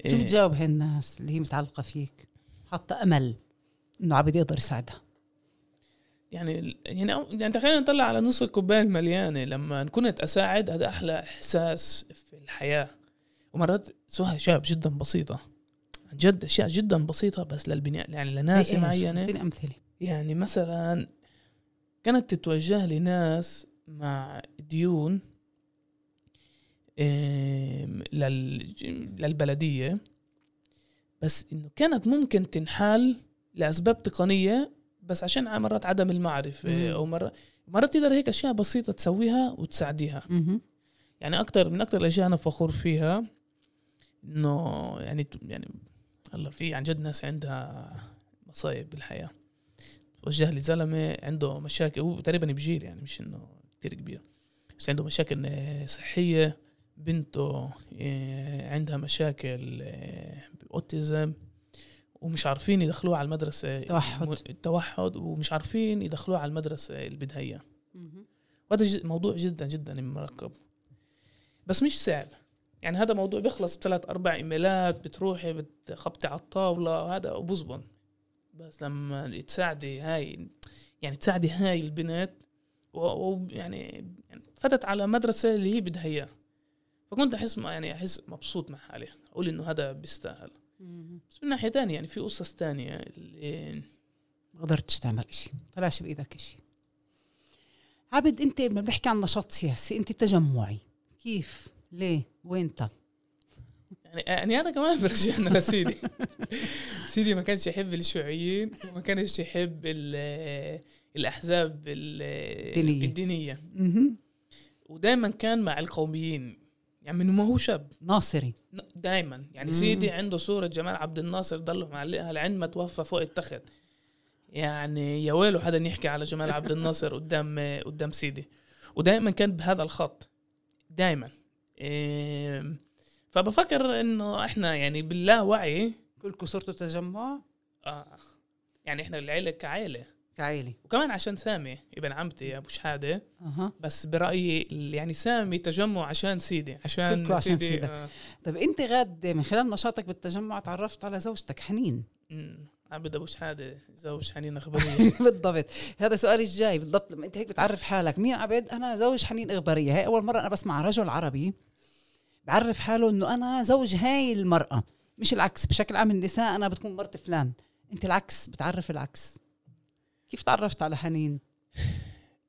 شو إيه، بتجاوب هالناس اللي هي متعلقة فيك. حاطة أمل إنه عبد يقدر يساعدها. يعني يعني يعني خلينا نطلع على نص الكوباية المليانة لما كنت أساعد هذا أحلى إحساس في الحياة. ومرات سوها أشياء جدا بسيطة. عن جد أشياء جدا بسيطة بس للبناء يعني لناس؟ معينة. اعطيني أمثلة. يعني مثلا كانت تتوجه لناس مع ديون للبلدية بس إنه كانت ممكن تنحل لأسباب تقنية بس عشان مرات عدم المعرفة. أو مرات مرات تقدر هيك أشياء بسيطة تسويها وتساعديها. يعني أكثر من أكثر الأشياء أنا فخور فيها إنه يعني يعني هلا في عن جد ناس عندها مصايب بالحياة وجه لي زلمة عنده مشاكل هو تقريبا بجيل يعني مش إنه كثير كبير بس عنده مشاكل صحية بنته آه، عندها مشاكل آه، باوتيزم ومش عارفين يدخلوها على المدرسة توحد. التوحد ومش عارفين يدخلوها على المدرسة اللي بدها مهم. وهذا موضوع جدا جدا مركب. بس مش صعب. يعني هذا موضوع بيخلص بثلاث أربع إيميلات بتروحي بتخبطي على الطاولة وهذا وبزبن. بس لما تساعدي هاي يعني تساعدي هاي البنت ويعني يعني فتت على مدرسة اللي هي بدها اياه فكنت أحس يعني أحس مبسوط مع حالي أقول إنه هذا بيستاهل. بس من ناحية تانية يعني في قصص تانية اللي ما قدرتش تعمل إشي. طلعش بإيدك إشي. عبد أنت لما بنحكي عن نشاط سياسي أنت تجمعي. كيف؟ ليه؟ وينت يعني يعني هذا كمان برجعنا لسيدي. سيدي ما كانش يحب الشيوعيين وما كانش يحب ال- الأحزاب ال- الدينية. الدينية. مهم. ودائما كان مع القوميين. يعني من ما هو شاب. ناصري. دائما يعني مم. سيدي عنده صورة جمال عبد الناصر ضل معلقها لعند ما توفى فوق التخت. يعني يا ويله حدا يحكي على جمال عبد الناصر قدام قدام سيدي. ودائما كان بهذا الخط. دائما إيه فبفكر إنه إحنا يعني باللاوعي كلكم صرتوا تجمع آه. يعني إحنا العيلة كعيلة. كعيلة وكمان عشان سامي ابن عمتي أبو شحادة أها. بس برأيي يعني سامي تجمع عشان سيدي عشان عشان سيدي سيدك. آه. طيب أنت غاد من خلال نشاطك بالتجمع تعرفت على زوجتك حنين؟ أمم، عبد أبو شحادة زوج حنين اخباريه بالضبط. هذا سؤالي الجاي. بالضبط لما أنت هيك بتعرف حالك مين عبد؟ أنا زوج حنين اخباريه هاي أول مرة أنا بسمع رجل عربي بعرف حاله إنه أنا زوج هاي المرأة. مش العكس بشكل عام النساء أنا بتكون مرت فلان. أنت العكس بتعرف العكس. كيف تعرفت على حنين؟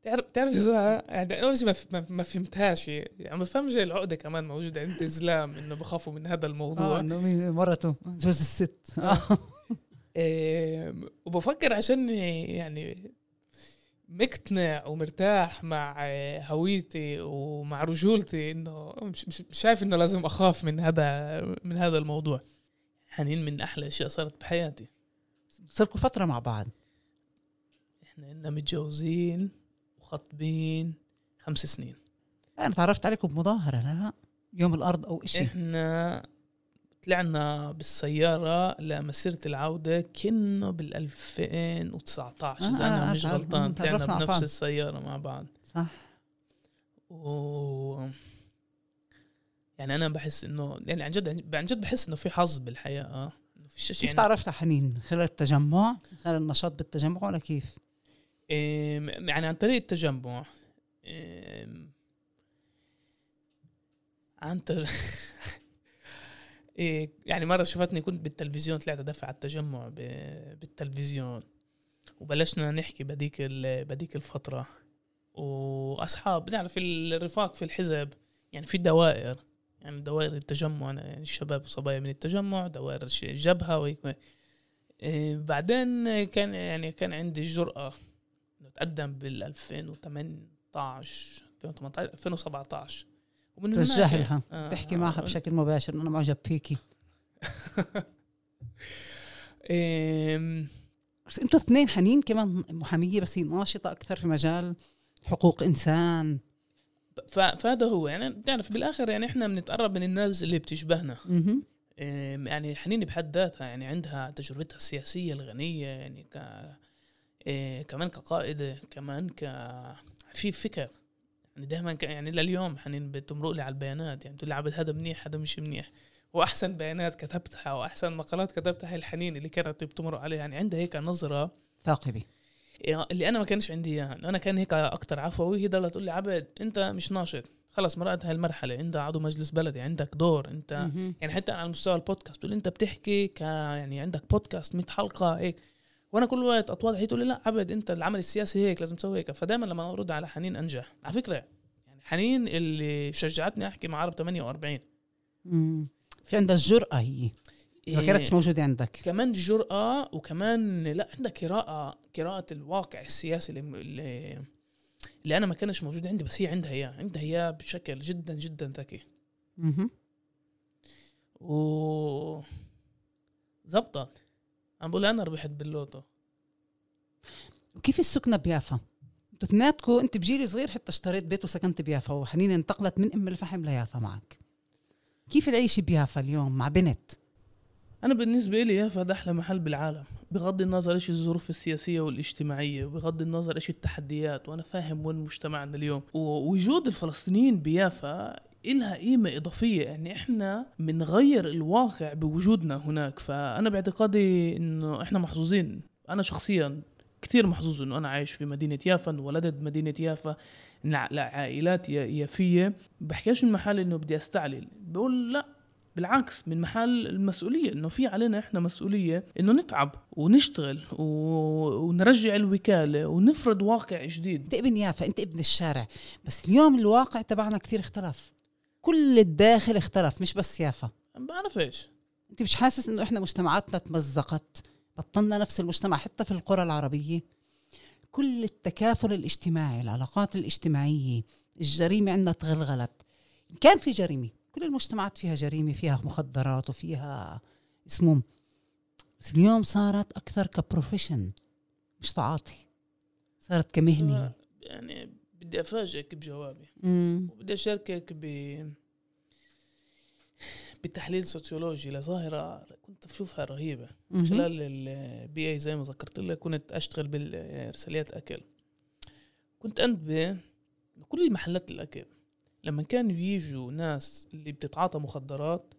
تعرف تعرف يعني شيء ما, ما, فهمتهاش. يعني ما بفهمش العقدة كمان موجودة عند الزلام إنه بخافوا من هذا الموضوع. آه إنه مرته جوز الست. آه. إيه وبفكر عشان يعني مقتنع ومرتاح مع هويتي ومع رجولتي إنه مش, مش مش شايف إنه لازم أخاف من هذا من هذا الموضوع. حنين من أحلى اشياء صارت بحياتي. صركوا فترة مع بعض. إحنا إلنا متجوزين وخطبين خمس سنين. أنا تعرفت عليكم بمظاهرة لا. يوم الأرض أو إشي. إحنا طلعنا بالسيارة لمسيرة العودة كنا بال 2019 إذا آه، أنا آه، مش تعرف- غلطان طلعنا بنفس بعض. السيارة مع بعض. صح. و يعني أنا بحس إنه يعني عن جد عن جد بحس إنه في حظ بالحياة إنه في شيء كيف يعني تعرفت على حنين؟ خلال التجمع؟ خلال النشاط بالتجمع ولا كيف؟ يعني عن طريق التجمع. عن طريق إيه، يعني مرة شفتني كنت بالتلفزيون طلعت أدافع على التجمع بالتلفزيون. وبلشنا نحكي بديك بديك الفترة. وأصحاب بنعرف الرفاق في الحزب يعني في دوائر. يعني دوائر التجمع يعني الشباب وصبايا من التجمع دوائر الجبهة وهيك. إيه، بعدين كان يعني كان عندي الجرأة انه تقدم بال 2018 2018 2017 ومن هناك- توجه لها. آه، تحكي آه، معها بشكل مباشر انه أنا معجب فيكي. بس أنتوا اثنين حنين كمان محامية بس هي ناشطة أكثر في مجال حقوق إنسان. فهذا هو. يعني بتعرف بالآخر يعني إحنا بنتقرب من الناس اللي بتشبهنا. يعني حنين بحد ذاتها يعني عندها تجربتها السياسية الغنية يعني إيه، كمان كقائده كمان ك في فكر. يعني دائما ك... يعني لليوم حنين بتمرق لي على البيانات. يعني بتقول لي عبد هذا منيح هذا مش منيح. وأحسن بيانات كتبتها وأحسن مقالات كتبتها هي الحنين اللي كانت بتمرق عليها. يعني عندها هيك نظرة. ثاقبه إيه، اللي أنا ما كانش عندي إياها. أنا كان هيك أكتر عفوي. هي ضلت تقول لي عبد أنت مش ناشط. خلص مرقت هاي المرحله أنت عضو مجلس بلدي. عندك دور. أنت. يعني حتى على مستوى البودكاست بتقول أنت بتحكي ك يعني عندك بودكاست 100 حلقة هيك. وأنا كل وقت اتواضع هي تقول لي لا عبد أنت العمل السياسي هيك لازم تسوي هيك. فدائما لما أرد على حنين أنجح. على فكرة يعني حنين اللي شجعتني أحكي مع عرب 48 مم. في عندها الجرأة هي؟ ما إيه، كانتش موجودة عندك. كمان جرأة وكمان لا عندك قراءة قراءة الواقع السياسي اللي, اللي أنا ما كانش موجود عندي بس هي عندها اياه عندها اياه بشكل جدا جدا ذكي. مهم. و زبطت عم بقول أنا ربحت باللوتو وكيف السكنة بيافا؟ أنتوا اثنيناتكم انت بجيل صغير حتى اشتريت بيت وسكنت بيافا وحنين انتقلت من أم الفحم ليافا معك كيف العيش بيافا اليوم مع بنت؟ أنا بالنسبة لي يافا ده أحلى محل بالعالم بغض النظر إيش الظروف السياسية والاجتماعية وبغض النظر إيش التحديات وأنا فاهم وين مجتمعنا اليوم ووجود الفلسطينيين بيافا إلها قيمة إضافية. يعني إحنا بنغير الواقع بوجودنا هناك. فأنا باعتقادي إنه إحنا محظوظين. أنا شخصيا كثير محظوظ إنه أنا عايش في مدينة يافا إنه ولدت بمدينة يافا لعائلات يا- يافية. بحكيش من محل إنه بدي أستعلل. بقول لا بالعكس من محل المسؤولية. إنه في علينا إحنا مسؤولية إنه نتعب ونشتغل و... ونرجع الوكالة ونفرض واقع جديد. أنت ابن يافا أنت ابن الشارع. بس اليوم الواقع تبعنا كثير اختلف كل الداخل اختلف مش بس يافا ما بعرف إيش انت مش حاسس إنه إحنا مجتمعاتنا تمزقت بطلنا نفس المجتمع حتى في القرى العربية. كل التكافل الاجتماعي العلاقات الاجتماعية الجريمة عندنا تغلغلت. كان في جريمة كل المجتمعات فيها جريمة فيها مخدرات وفيها اسمهم بس اليوم صارت أكثر كبروفيشن مش تعاطي. صارت كمهنة. يعني بدي أفاجئك بجوابي مم. وبدي أشاركك ب بتحليل سوسيولوجي لظاهرة كنت أشوفها رهيبة مهم. خلال ال BA زي ما ذكرت لك كنت أشتغل بالإرساليات الأكل كنت انتبه كل محلات الأكل لما كانوا يجوا ناس اللي بتتعاطى مخدرات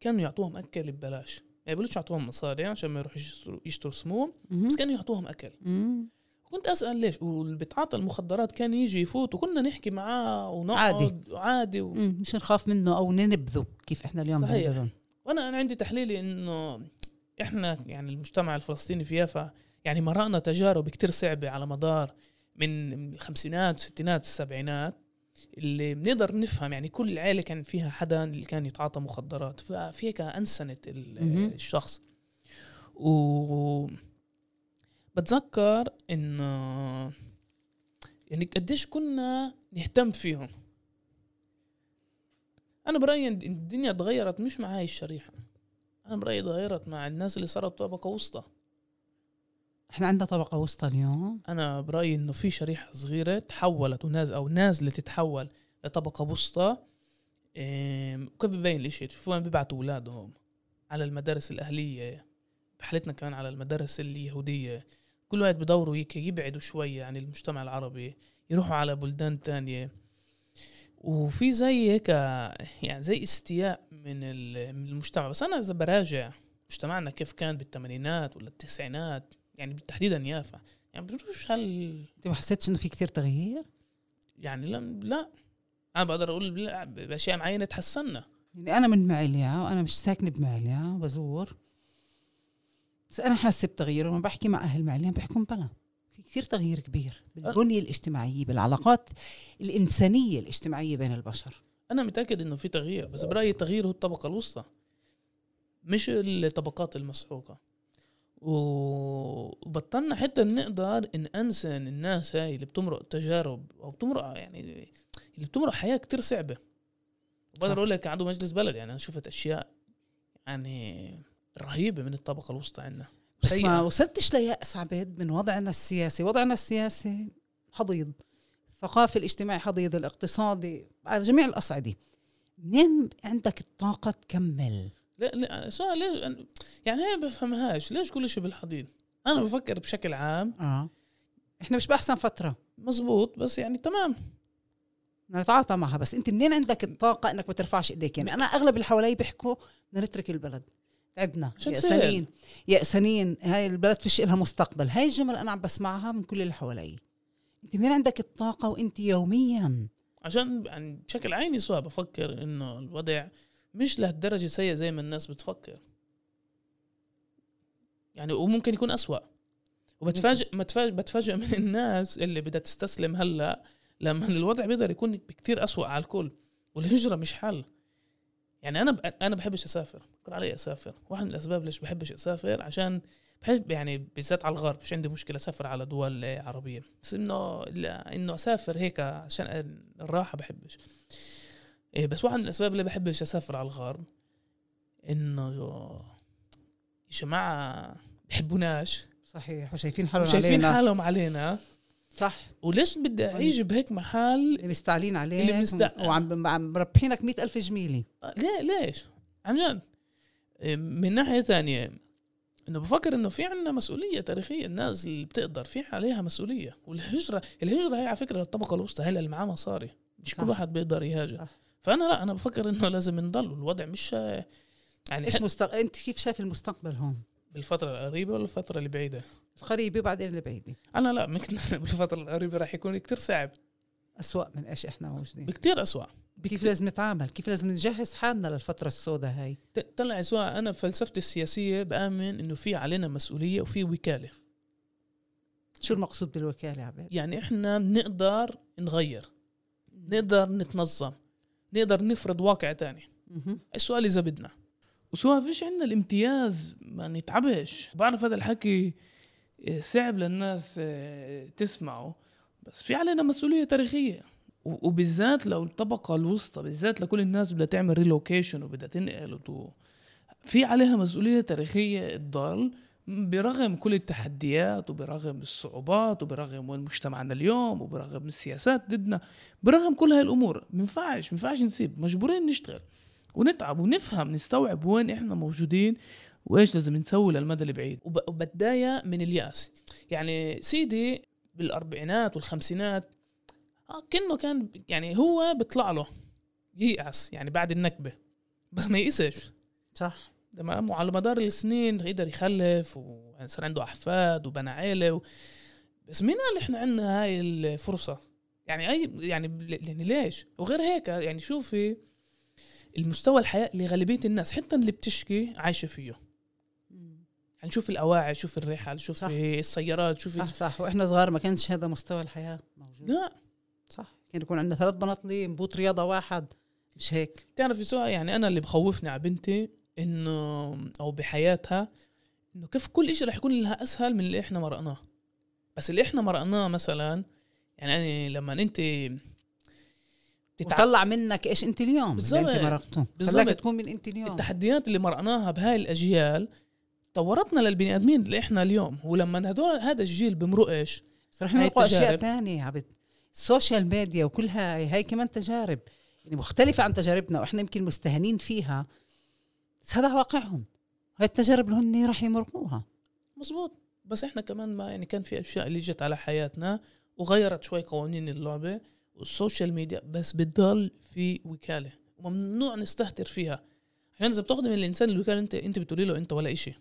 كانوا يعطوهم أكل ببلاش ما يقبلوش يعطوهم مصاري عشان ما يروحوا يشتروا, سموم. بس كانوا يعطوهم أكل مم. كنت أسأل ليش؟ واللي بيتعاطى المخدرات كان يجي يفوت وكنا نحكي معاه ونقعد عادي, عادي و... مش نخاف منه أو ننبذه كيف إحنا اليوم صحيح. وأنا أنا عندي تحليلي إنه إحنا يعني المجتمع الفلسطيني في يافا يعني مرقنا تجارب كتير صعبة على مدار من الخمسينات والستينات السبعينات اللي بنقدر نفهم يعني كل عائله كان فيها حدا اللي كان يتعاطى مخدرات. ففي هيك أنسنت ال- مهم. الشخص. و بتذكر إنه يعني قديش كنا نهتم فيهم. أنا برأيي الدنيا تغيرت مش مع هاي الشريحة. أنا برأيي تغيرت مع الناس اللي صارت طبقه وسطى. إحنا عندنا طبقة وسطى اليوم. أنا برأيي إنه في شريحة صغيرة تحولت وناز أو نازله تتحول لطبقة وسطى وكيف ببين الإشي؟ تشوفوا وين بيبعتوا أولادهم. على المدارس الأهلية بحالتنا كمان على المدارس اليهودية. كل واحد بدوروا هيك يبعدوا شوية عن المجتمع العربي يروحوا على بلدان تانية. وفي زي هيك يعني زي استياء من ال- من المجتمع. بس أنا إذا براجع مجتمعنا كيف كان بالثمانينات ولا التسعينات يعني تحديدا يافا. يعني بتشوفش هل أنت ما حسيتش إنه في كثير تغيير؟ يعني لا, لا. أنا بقدر أقول باشياء معينة تحسنا يعني أنا من معليا وأنا مش ساكنة بمعليا بزور. بس أنا حاسة بتغيير وما بحكي مع أهل معليا بحكم بلا. في كثير تغيير كبير بالبنية الاجتماعية بالعلاقات الإنسانية الاجتماعية بين البشر. أنا متأكد إنه في تغيير بس برأيي التغيير هو الطبقة الوسطى مش الطبقات المسحوقة. وبطلنا حتى نقدر نأنسن الناس هاي اللي بتمرق تجارب أو بتمرق يعني اللي بتمرق حياة كتير صعبة. بقدر. أقول لك عنده مجلس بلد يعني أنا شفت أشياء يعني رهيبة من الطبقة الوسطى عندنا. بس ما. وصلتش ليأس عبد من وضعنا السياسي. وضعنا السياسي حضيض. الثقافي الاجتماعي حضيض الاقتصادي على جميع الأصعدة. منين عندك الطاقة تكمل؟ لا لا سؤال ليش يعني هي بفهمهاش. ليش كل شيء بالحضيض؟ أنا بفكر بشكل عام. آه. إحنا مش بأحسن فترة. مزبوط بس يعني تمام. نتعاطى معها. بس أنت منين عندك الطاقة إنك ما ترفعش إيديك؟ يعني أنا أغلب اللي حوالي بيحكوا بدنا نترك البلد. تعبنا. يأسانين. يأسانين. هاي البلد فيش إلها مستقبل. هاي الجمل أنا عم بسمعها من كل اللي حوالي. أنت منين عندك الطاقة وأنت يوميا؟ عشان يعني بشكل عيني سوا بفكر إنه الوضع مش لهالدرجة سيء زي ما الناس بتفكر. يعني وممكن يكون أسوأ. وبتفاجئ بتفاجئ بتفاجئ من الناس اللي بدها تستسلم هلأ لما الوضع بيقدر يكون بكتير أسوأ على الكل. والهجرة مش حل. يعني أنا. أنا بحبش أسافر. بكون علي أسافر. واحد من الأسباب ليش بحبش أسافر عشان بحب يعني بالذات على الغرب مش عندي مشكلة أسافر على دول عربية. بس إنه لا إنه أسافر هيك عشان الراحة بحبش. إيه بس واحد من الأسباب اللي بحبش أسافر على الغرب إنه يا جماعة بحبوناش. صحيح وشايفين حالهم علينا. حالهم علينا. صح. وليش بدي أعيش بهيك محل اللي مستعلين عليك اللي مست- وعم عم مربحينك مئة ألف جميلة. ليه ليش؟ عن جد. إيه، من ناحية ثانية إنه بفكر إنه في عندنا مسؤولية تاريخية الناس اللي بتقدر في عليها مسؤولية. والهجره الهجرة هي على فكرة للطبقه الوسطى هي اللي معاه مصاري. مش صح. كل واحد بيقدر يهاجر. صح. فأنا لا أنا بفكر إنه لازم نضل. الوضع مش يعني إيش مستق... أنت كيف شايف المستقبل هون؟ بالفترة القريبة ولا الفترة اللي بعيده القريبة وبعدين البعيدة. أنا لا ممكن بالفترة القريبة راح يكون كتير صعب. أسوأ من إيش إحنا موجودين. بكتير أسوأ. كيف لازم نتعامل؟ كيف لازم نجهز حالنا للفترة السوداء هاي؟ طلع سواء أنا بفلسفتي السياسية بآمن إنه في علينا مسؤولية وفي وكالة. شو المقصود بالوكالة عبيد؟ يعني إحنا بنقدر نغير نقدر نتنظم نقدر نفرض واقع تاني. مهم. السؤال إذا بدنا. وسواء فيش عندنا الامتياز ما نتعبش. بعرف هذا الحكي صعب للناس آه، تسمعه. بس في علينا مسؤولية تاريخية. و- وبالذات لو الطبقة الوسطى بالذات لكل الناس بدها تعمل relocation وبدها تنقل وتو في عليها مسؤولية تاريخية تضل برغم كل التحديات وبرغم الصعوبات وبرغم وين مجتمعنا اليوم وبرغم السياسات ضدنا برغم كل هاي الأمور. منفعش منفعش نسيب. مجبورين نشتغل ونتعب ونفهم نستوعب وين إحنا موجودين. وإيش لازم نسوي للمدى البعيد وب- وبتضايق من الياس. يعني سيدي بالأربعينات والخمسينات آه كأنه كان يعني هو بيطلع له ييأس يعني بعد النكبة. بس ما يئسش صح. تمام؟ وعلى مدار السنين يقدر يخلف وصار عنده أحفاد وبنى عيلة و... بس مين قال إحنا عندنا هاي الفرصة؟ يعني اي يعني يعني ليش؟ وغير هيك يعني شوفي المستوى الحياة لغالبية الناس حتى اللي بتشكي عايشة فيه. يعني شوف الأواعي شوف الرحل شوف صح. السيارات شوف صح صح. وإحنا صغار ما كانش هذا مستوى الحياة موجود. لا. صح. كان يكون عندنا ثلاث بناطلين بوت رياضة واحد. مش هيك؟ تعرف يسوع يعني أنا اللي بخوفني على بنتي إنه أو بحياتها إنه كيف كل شيء رح يكون لها أسهل من اللي إحنا مرقناه. بس اللي إحنا مرقناه مثلا يعني أنا لما انت تتع... وطلع منك إيش؟ انت اليوم اللي بالضبط. انت مرقته بالضبط. خلاك تكون من أنت اليوم. التحديات اللي مرقناها بهاي الأجيال طورتنا للبني آدمين اللي إحنا اليوم. ولما هدول هذا الجيل بمرقش بس رح نلقى أشياء. ثانية عبد ال social media وكل هاي هاي كمان تجارب. يعني مختلفة عن تجاربنا وإحنا يمكن مستهانين فيها. بس هذا واقعهم. هاي التجارب اللي هن راح يمرقوها مزبوط. بس إحنا كمان ما يعني كان في أشياء اللي جت على حياتنا وغيرت شوي قوانين اللعبة. وال social media بس بتضل في وكالة. وممنوع نستهتر فيها. عشان إذا بتاخذ من الإنسان الوكالة انت أنت بتقولي له أنت ولا إشي.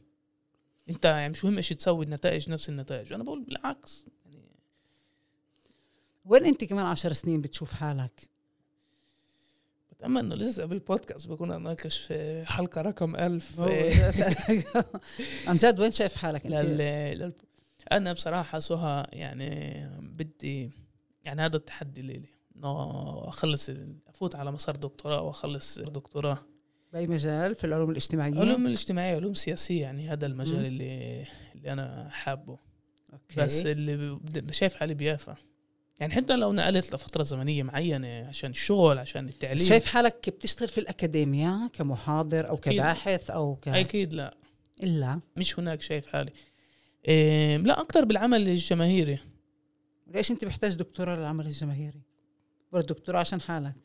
انت يعني مش مهم إيش تسوي النتائج نفس النتائج. أنا بقول بالعكس. يعني وين انت كمان عشر سنين بتشوف حالك؟ بتأمل إنه لسه بالبودكاست بكون اناقش في حلقة رقم ألف. هو بدي أسألك. عن جد وين شايف حالك انت؟ لل... لل... أنا بصراحة سهى يعني بدي يعني هذا التحدي لي إنه أخلص أفوت على مسار دكتوراه وأخلص دكتوراه. بأي مجال؟ في العلوم الاجتماعية؟ علوم الاجتماعية علوم سياسية يعني هذا مم. المجال اللي اللي أنا حابه. أوكي. بس اللي شايف حالي بيافا. يعني حتى لو نقلت لفترة زمنية معينة عشان الشغل عشان التعليم. شايف حالك بتشتغل في الاكاديميا كمحاضر أو أكيد. كباحث أو ك أكيد لا. إلا؟ مش هناك شايف حالي. إيه لا أكثر بالعمل الجماهيري. ليش أنت بحتاج دكتوراه للعمل الجماهيري؟ ولا دكتوراه عشان حالك.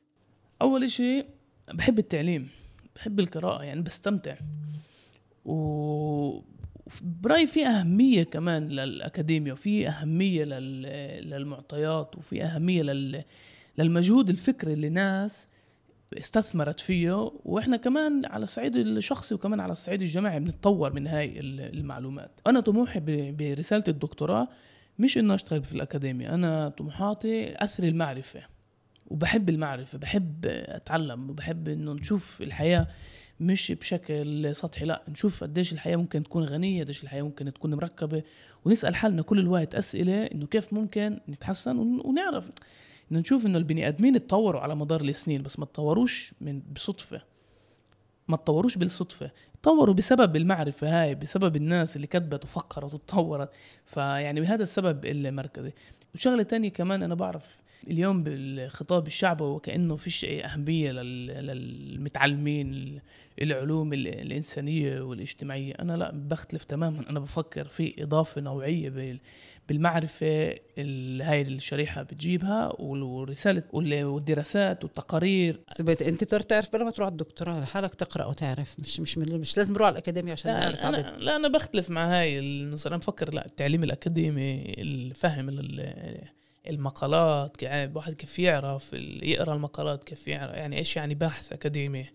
أول شيء بحب التعليم. بحب القراءة يعني بستمتع. و برأيي في أهمية كمان للاكاديميا وفي أهمية لل... للمعطيات وفي أهمية لل... للمجهود الفكري اللي ناس استثمرت فيه. وإحنا كمان على الصعيد الشخصي وكمان على الصعيد الجماعي بنتطور من هاي المعلومات. أنا طموحي برساله الدكتوراه مش إنه أشتغل في الأكاديمية أنا طموحاتي أثري المعرفة. وبحب المعرفة بحب أتعلم وبحب إنه نشوف الحياة مش بشكل سطحي لا نشوف قديش الحياة ممكن تكون غنية قديش الحياة ممكن تكون مركبة ونسأل حالنا كل الوقت أسئلة إنه كيف ممكن نتحسن ونعرف. إنه نشوف إنه البني آدمين اتطوروا على مدار السنين بس ما تطوروش من بصدفة. ما تطوروش بالصدفة تطوروا بسبب المعرفة هاي بسبب الناس اللي كتبت وفكرت وتطورت. فيعني بهذا السبب المركزي وشغلة تانية كمان أنا بعرف اليوم بالخطاب الشعبي وكأنه فيش أهمية للمتعلمين العلوم الإنسانية والاجتماعية. أنا لا بختلف تماما. أنا بفكر في إضافة نوعية بالمعرفة اللي هاي الشريحة بتجيبها والرسالة والدراسات والتقارير. سبيت أنت تقدر تعرف بلا ما تروح الدكتوراه لحالك تقرأ وتعرف. مش مش مش لازم تروح على الأكاديمية عشان لا تعرف أنا عبد. لا أنا بختلف مع هاي النظريه أنا بفكر لا التعليم الأكاديمي الفهم المقالات واحد كيف يعرف يقرأ المقالات كيف يعرف يعني إيش يعني بحث أكاديمي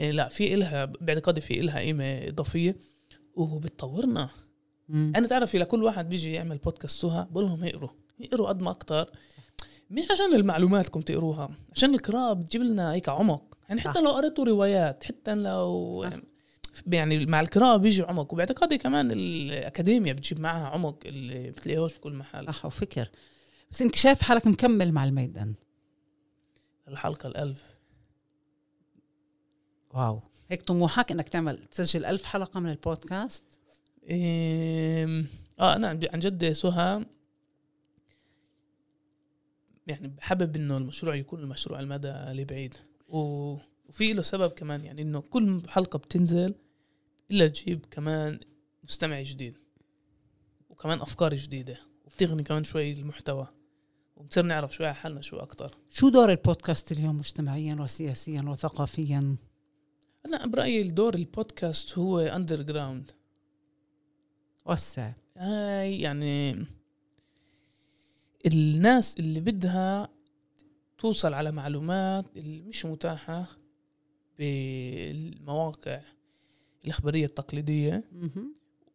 إيه لا في إلها باعتقادي في إلها قيمة إضافية وبتطورنا مم. أنا تعرفي لكل واحد بيجي يعمل بودكاست سوها بقول لهم يقروا يقروا قد ما أكتر مش عشان المعلومات كم تقروها عشان القراءة بتجيب لنا هيك عمق يعني حتى صح. لو قريتوا روايات حتى لو صح. يعني مع القراءة بيجي عمق وباعتقادي كمان الأكاديمية بتجيب معها عمق اللي بتلاقيهوش في كل محل صح وفكر بس أنت شايف حالك مكمل مع الميدان. الحلقة الألف. واو. هيك طموحك إنك تعمل تسجل ألف حلقة من البودكاست؟ إيه آه أنا عن جد سهى يعني بحبب إنه المشروع يكون المشروع المدى البعيد وفي له سبب كمان يعني إنه كل حلقة بتنزل إلا تجيب كمان مستمع جديد وكمان أفكار جديدة وبتغني كمان شوي المحتوى. وبصير نعرف شوي حالنا شو أكثر شو دور البودكاست اليوم مجتمعيا وسياسيا وثقافيا؟ أنا برأيي الدور البودكاست هو underground وسع. هاي يعني الناس اللي بدها توصل على معلومات اللي مش متاحة بالمواقع الإخبارية التقليدية.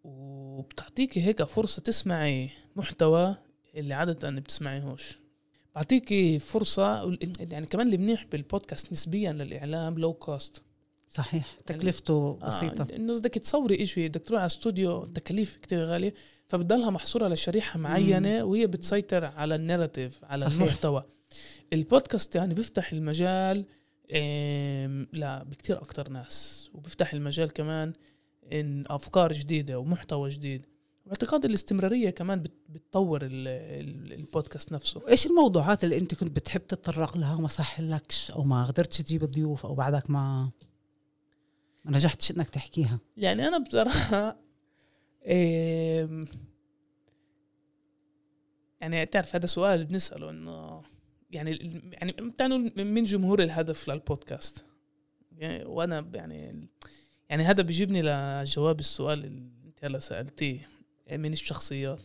وبتعطيكي هيك فرصة تسمعي محتوى اللي عادة بتسمعيهوش. بعطيكي فرصة يعني كمان اللي منيح بالبودكاست نسبيا للإعلام low cost صحيح. يعني تكلفته يعني بسيطة. آه انه بدك تصوري شيء بدك تروح على استوديو تكاليف كتير غالية فبتضلها محصورة لشريحة معينة مم. وهي بتسيطر على ال narrative على صحيح. المحتوى. البودكاست يعني بيفتح المجال لا بكتير أكتر ناس وبيفتح المجال كمان إن أفكار جديدة ومحتوى جديد. واعتقاد الاستمرارية كمان بتطور البودكاست نفسه. إيش الموضوعات اللي أنت كنت بتحب تتطرق لها وما صح لكش أو ما قدرتش تجيب ضيوف أو بعدك ما ما نجحتش إنك تحكيها؟ يعني أنا بصراحة يعني تعرف هذا سؤال بنسأله إنه يعني يعني بتعنوا من جمهور الهدف للبودكاست. يعني وأنا يعني يعني هذا بيجيبني لجواب السؤال اللي أنت هلا سألتيه. من الشخصيات.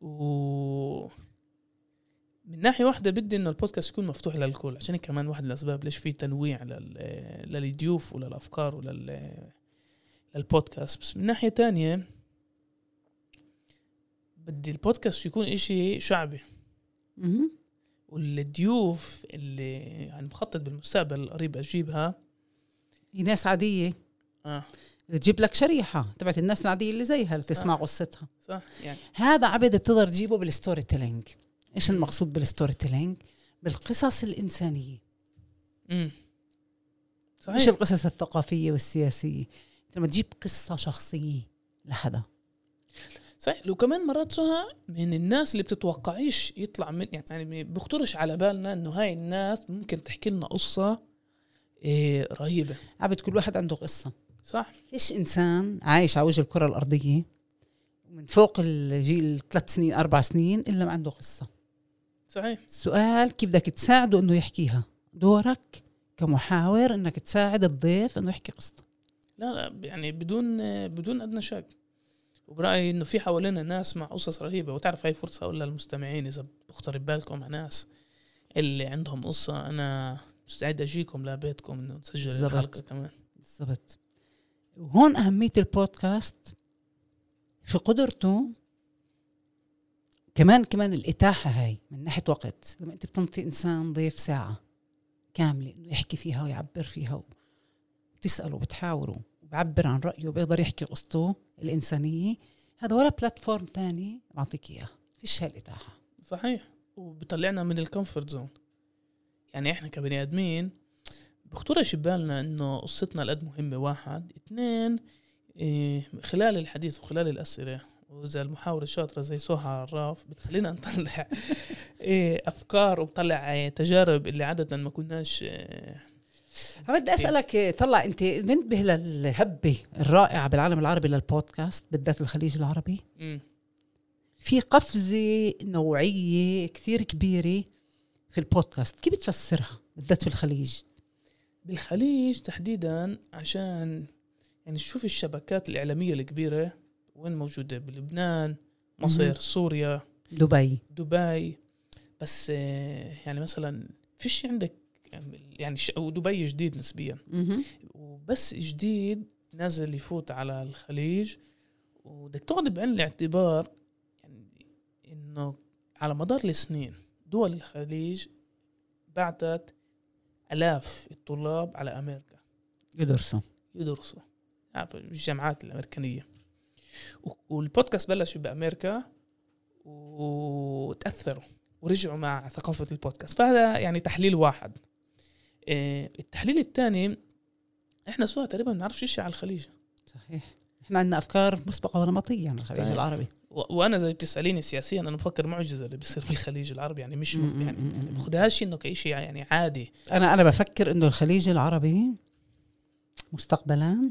و من ناحية واحدة بدي إنه البودكاست يكون مفتوح للكل عشان كمان واحد من الأسباب ليش في تنويع للضيوف وللافكار ولل للبودكاست. بس من ناحية تانية بدي البودكاست يكون إشي شعبي. والضيوف اللي يعني مخطط بالمستقبل القريب أجيبها. ناس عادية. آه. تجيب لك شريحة تبعت الناس العادية اللي زيها اللي تسمع قصتها. صح يعني. هذا عبد بتقدر تجيبه بال storytelling إيش المقصود بال storytelling بالقصص الإنسانية. امم صحيح. مش القصص الثقافية والسياسية؟ لما تجيب قصة شخصية لحدا. صحيح. لو كمان مرات سهى من الناس اللي بتتوقعيش يطلع من يعني بخطرش على بالنا إنه هاي الناس ممكن تحكي لنا قصة إيه رهيبة. عبد كل واحد عنده قصة. صح؟ فيش إنسان عايش على وجه الكرة الأرضية من فوق الجيل ثلاث سنين أربع سنين إلا ما عنده قصة. صحيح. السؤال كيف بدك تساعده إنه يحكيها؟ دورك كمحاور إنك تساعد الضيف إنه يحكي قصته. لا لا يعني بدون بدون أدنى شك. وبرأيي إنه في حوالينا ناس مع قصص رهيبة. وتعرف هاي فرصة أقول للمستمعين إذا بخطر ببالكم مع ناس اللي عندهم قصة. أنا مستعد أجيكم لبيتكم إنه نسجل. الحلقة كمان. بالضبط. وهون أهمية البودكاست في قدرته كمان كمان الإتاحة هاي من ناحية وقت. لما أنت بتنطي إنسان ضيف ساعة كاملة إنه يحكي فيها ويعبر فيها وبتسأله وبتحاوره وبعبر عن رأيه وبيقدر يحكي قصته الإنسانية هذا ولا platform تاني بعطيك إياه. فيش هالإتاحة. صحيح. وبيطلعنا من ال comfort zone. يعني إحنا كبني بخطرش ببالنا إنه قصتنا قد مهمة. واحد. اثنين إيه خلال الحديث وخلال الأسئلة وإذا المحاورة شاطرة زي سهى عراف بتخلينا نطلع إيه أفكار وبطلع تجارب اللي عادة ما كناش إيه بدي أسألك طلع أنت منتبه للهبة الرائعة بالعالم العربي للبودكاست بالذات الخليج العربي؟ مم. في قفزة نوعية كثير كبيرة في البودكاست. كيف بتفسرها بالذات في الخليج؟ بالخليج تحديدا عشان يعني شوف الشبكات الإعلامية الكبيرة وين موجودة؟ بلبنان مصر. سوريا دبي. دبي. بس آه، يعني مثلا فيش عندك يعني ودبي جديد نسبيا. وبس جديد نازل يفوت على الخليج. وبدك تاخذ بعين الاعتبار يعني إنه على مدار السنين دول الخليج بعتت آلاف الطلاب على أمريكا. يدرسوا. يدرسوا. عارف الجامعات الأمريكانية. و- والبودكاست بلش بأمريكا وتأثروا ورجعوا مع ثقافة البودكاست. فهذا يعني تحليل واحد. إيه، التحليل الثاني إحنا سوا تقريبا ما بنعرفش شيء على الخليج. صحيح. إحنا عندنا أفكار مسبقة ونمطية عن الخليج صحيح. العربي. وأنا زي بتساليني سياسيا أنا بفكر معجزة اللي بيصير بالخليج العربي يعني مش يعني م- م- باخدهاش إنه كشيء يعني عادي. أنا أنا بفكر إنه الخليج العربي مستقبلا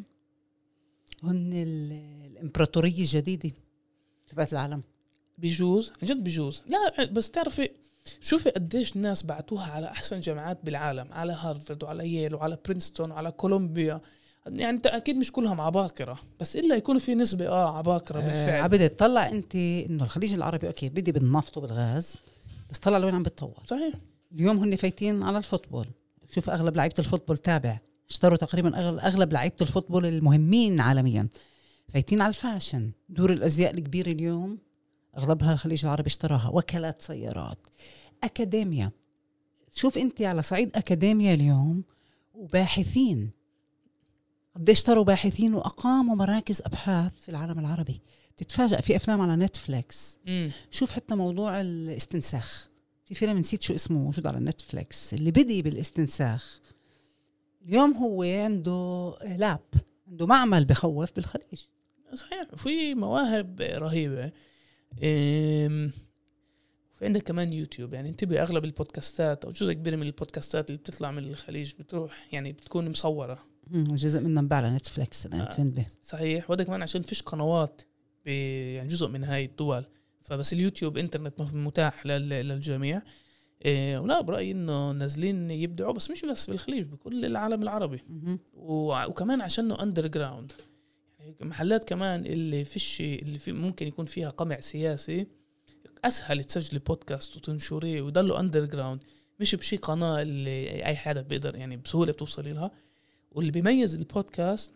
هن ال- الإمبراطورية الجديدة تبعت العالم. بيجوز عن جد بيجوز لا بس تعرفي شوفي قديش الناس بعتوها على أحسن جامعات بالعالم على هارفرد وعلى ييل وعلى برينستون وعلى كولومبيا. يعني انت أكيد مش كلهم عباقرة بس إلا يكون في نسبة آه عباقرة آه بالفعل. عبدة طلع أنت إنه الخليج العربي أوكي بدي بالنفط وبالغاز بس طلع لوين عم بتطور صحيح. اليوم هن فايتين على ال football. شوف أغلب لعيبة ال football تابع. اشتروا تقريبا أغلب لعيبة ال football المهمين عالميا. فايتين على ال fashion. دور الأزياء الكبيرة اليوم أغلبها الخليج العربي اشتراها. وكالات سيارات. اكاديميا شوف أنت على صعيد اكاديميا اليوم وباحثين. قد اشتروا باحثين وأقاموا مراكز أبحاث في العالم العربي. تتفاجأ في أفلام على نتفليكس امم شوف حتى موضوع الاستنساخ. في فيلم نسيت شو اسمه موجود على نتفليكس اللي بدي بالاستنساخ. اليوم هو عنده lab عنده معمل بخوف بالخليج. صحيح وفي مواهب رهيبة. وفي عندك كمان يوتيوب. يعني انتبه أغلب البودكاستات أو جزء كبير من البودكاستات اللي بتطلع من الخليج بتروح يعني بتكون مصورة. مم، جزء منها انباع على نتفليكس اذا انت آه. منتبه صحيح. وهذا كمان عشان فيش قنوات يعني جزء من هاي الدول. فبس اليوتيوب إنترنت متاح لل- للجميع. إيه ولا برأيي إنه نازلين يبدعوا بس مش بس بالخليج بكل العالم العربي. وكمان عشانه underground يعني محلات كمان اللي فيش اللي في ممكن يكون فيها قمع سياسي أسهل تسجلي بودكاست وتنشريه ويضلوا underground مش بشي قناة اللي أي حدا بيقدر يعني بسهولة بتوصلي لها واللي بيميز البودكاست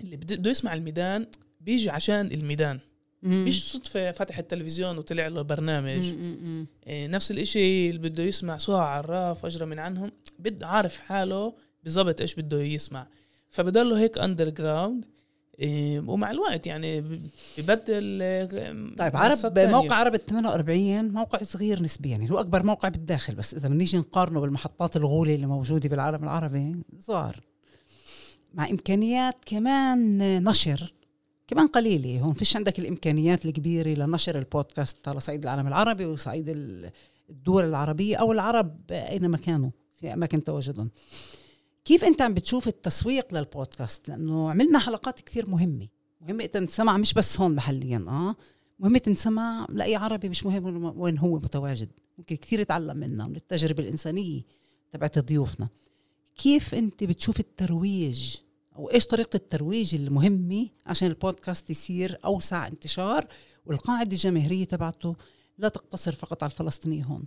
اللي بده بده يسمع الميدان بيجي عشان الميدان مم. مش صدفة فتح التلفزيون وطلع له برنامج مم، مم،. إيه، نفس الإشي اللي بده يسمع سهى عراف اجرى من عنهم بد عارف حاله بالضبط إيش بده يسمع فبضله هيك اندر جراوند ومع الوقت يعني ببدل آه، طيب عرب تانية. موقع عرب ال 48 موقع صغير نسبيا يعني هو أكبر موقع بالداخل بس إذا بنيجي نقارنه بالمحطات الغولة اللي موجودة بالعالم العربي صغار مع إمكانيات كمان نشر كمان قليلة. هون فيش عندك الإمكانيات الكبيرة لنشر البودكاست على صعيد العالم العربي وصعيد ال- الدول العربية أو العرب اينما كانوا في أماكن تواجدهم. كيف أنت عم بتشوف التسويق للبودكاست؟ لأنه عملنا حلقات كثير مهمة. مهمة تنسمع مش بس هون محليا آه. مهمة تنسمع لأي عربي مش مهم وين هو متواجد. ممكن كثير يتعلم منا من التجربة الإنسانية تبعت ضيوفنا. كيف أنت بتشوف الترويج أو إيش طريقة الترويج المهمة عشان البودكاست يصير أوسع انتشار والقاعدة الجماهيرية تبعته لا تقتصر فقط على الفلسطينية هون؟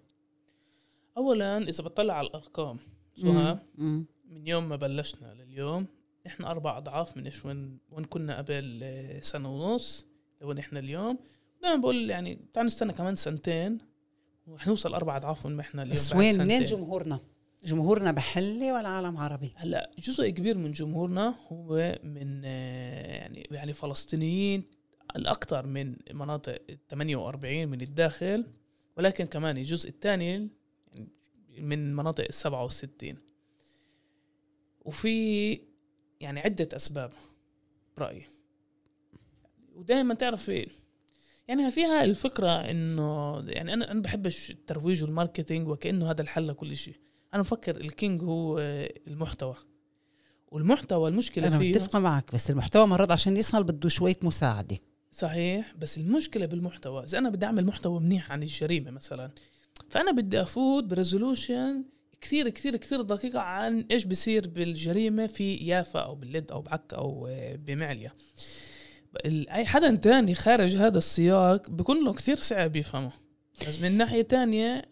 اولا إذا بطلع على الأرقام سهى من يوم ما بلشنا لليوم إحنا أربع أضعاف من إيش وين وين كنا قبل آه، سنة ونص لوين إحنا اليوم. دائما بقول يعني تعال نستنى كمان سنتين وحنوصل أربع أضعاف وين ما إحنا اليوم بس وين؟ منين. جمهورنا؟ جمهورنا محلي ولا عالم عربي؟ هلأ جزء كبير من جمهورنا هو من آه، يعني يعني فلسطينيين الأكثر من مناطق ال 48 من الداخل ولكن كمان الجزء الثاني من مناطق ال 67 وفي يعني عدة أسباب برأيي. ودائما تعرف يعني فيها الفكرة إنه يعني أنا أنا بحبش الترويج وال marketing وكأنه هذا الحل لكل شيء. أنا بفكر ال king هو المحتوى. والمحتوى المشكلة أنا فيه متفقة معك بس المحتوى مرات عشان يصل بده شوية مساعدة. صحيح بس المشكلة بالمحتوى إذا أنا بدي أعمل محتوى منيح عن الجريمة مثلا فأنا بدي أفوت ب resolution كثير كثير كثير دقيقة عن إيش بصير بالجريمة في يافا أو باللد أو بعكا أو آه، بمعليا أي حدا تاني خارج هذا السياق بكون له كثير صعب يفهمه. بس من ناحية تانية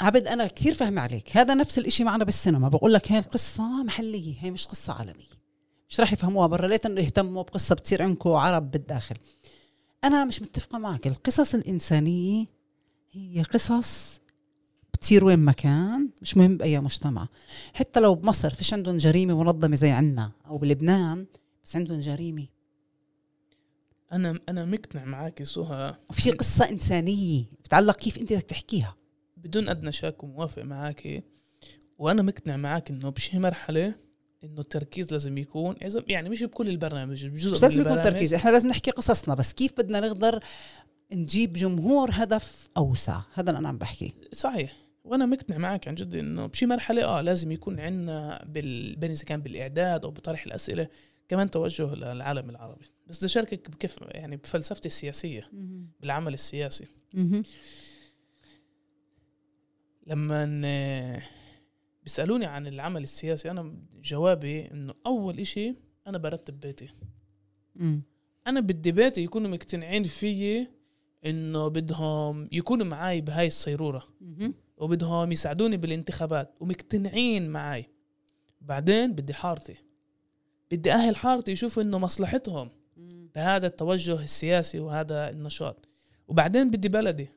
عبد أنا كثير فاهمة عليك. هذا نفس الإشي معنا بالسينما. بقول لك هاي القصة محلية هي مش قصة عالمية. مش راح يفهموها برا. ليت إنه يهتموا بقصة بتصير عندكم عرب بالداخل. أنا مش متفقة معك. القصص الإنسانية هي قصص بتصير وين ما كان مش مهم بأي مجتمع. حتى لو بمصر فيش عندهم جريمة منظمة زي عنا أو بلبنان بس عندهم جريمة. أنا أنا مقتنع معك سهى وفي قصة إنسانية بتعلق كيف أنت بدك تحكيها. بدون أدنى شك وموافق معك وأنا مقتنع معك إنه بشي مرحلة إنه التركيز لازم يكون إذا يعني مش بكل البرنامج بجزء مش من لازم يكون. تركيز إحنا لازم نحكي قصصنا بس كيف بدنا نقدر نجيب جمهور هدف أوسع؟ هذا اللي أنا عم بحكي. صحيح وأنا مقتنع معك عن جد إنه بشي مرحلة آه لازم يكون عندنا بال... بين إذا كان بالإعداد أو بطرح الأسئلة كمان توجه للعالم العربي. بس بدي أشاركك بكيف يعني بفلسفتي السياسية بالعمل السياسي. لما بيسألوني عن العمل السياسي أنا جوابي إنه أول إشي أنا برتب بيتي. أنا بدي بيتي يكونوا مقتنعين فيي إنه بدهم يكونوا معي بهاي الصيرورة. وبدهم يساعدوني بالانتخابات ومقتنعين معي بعدين بدي حارتي. بدي أهل حارتي يشوفوا إنه مصلحتهم. بهذا التوجه السياسي وهذا النشاط. وبعدين بدي بلدي.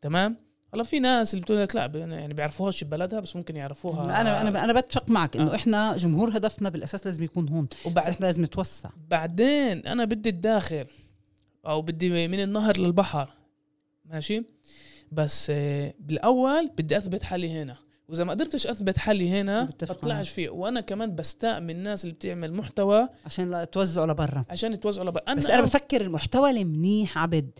تمام؟ هلا في ناس اللي بتقول لك لا يعني بيعرفوهاش ببلدها بس ممكن يعرفوها. أنا أنا أنا بتفق معك إنه آه. إحنا جمهور هدفنا بالأساس لازم يكون هون بس وبعد إحنا لازم نتوسع. بعدين أنا بدي الداخل أو بدي من النهر للبحر ماشي؟ بس آه، بالأول بدي أثبت حالي هنا. وإذا ما قدرتش أثبت حالي هنا بطلعش فيه. وأنا كمان بستاء من الناس اللي بتعمل محتوى عشان لا توزعوا لبرا. عشان يتوزعوا لبقى أنا بس أنا بفكر المحتوى المنيح عبد.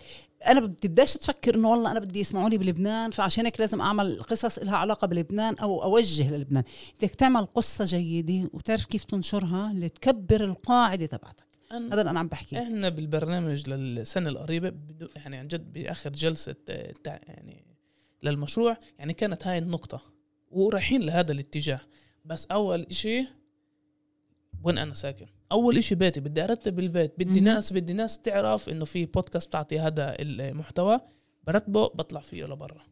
أنا ما بتبداش تفكر إنه والله أنا بدي يسمعوني بلبنان فعشان هيك لازم أعمل قصص لها علاقة بلبنان أو أوجه للبنان. بدك تعمل قصة جيدة وتعرف كيف تنشرها لتكبر القاعدة تبعتك. أنا هذا اللي أنا عم بحكي إحنا بالبرنامج للسنة القريبة يعني عن جد بآخر جلسة آه، يعني للمشروع يعني كانت هاي النقطة. ورايحين لهذا الاتجاه. بس أول إشي وين أنا ساكن؟ أول إشي بيتي بدي أرتب البيت بدي. ناس بدي ناس تعرف إنه في بودكاست بتعطي هذا المحتوى برتبه بطلع فيه لبرا.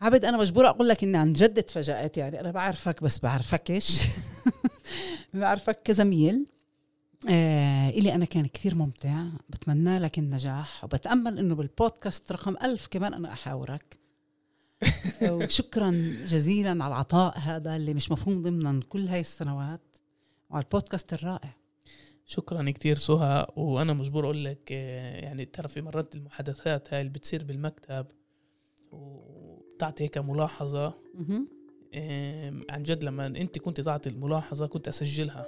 عبد أنا مجبورة أقول لك إني عن جد تفاجات يعني أنا بعرفك بس بعرفكش بعرفك كزميل. آه إلي أنا كان كثير ممتع بتمنى لك النجاح وبتأمل إنه بالبودكاست رقم ألف كمان أنا أحاورك. وشكرا جزيلا على العطاء هذا اللي مش مفهوم ضمنا كل هاي السنوات وعلى البودكاست الرائع. شكرا كتير سهى وأنا مجبور أقول لك آه، يعني ترى في مرات المحادثات هاي اللي بتصير بالمكتب وبتعطي هيك ملاحظة. عن جد لما أنت كنت تعطي الملاحظة كنت أسجلها.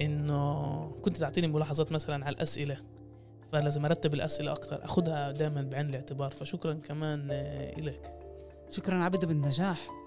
إنه كنت تعطيني ملاحظات مثلا على الأسئلة فلازم أرتب الأسئلة أكثر أخذها دائما بعين الاعتبار. فشكرا كمان آه، إلك. شكرا عبد بالنجاح.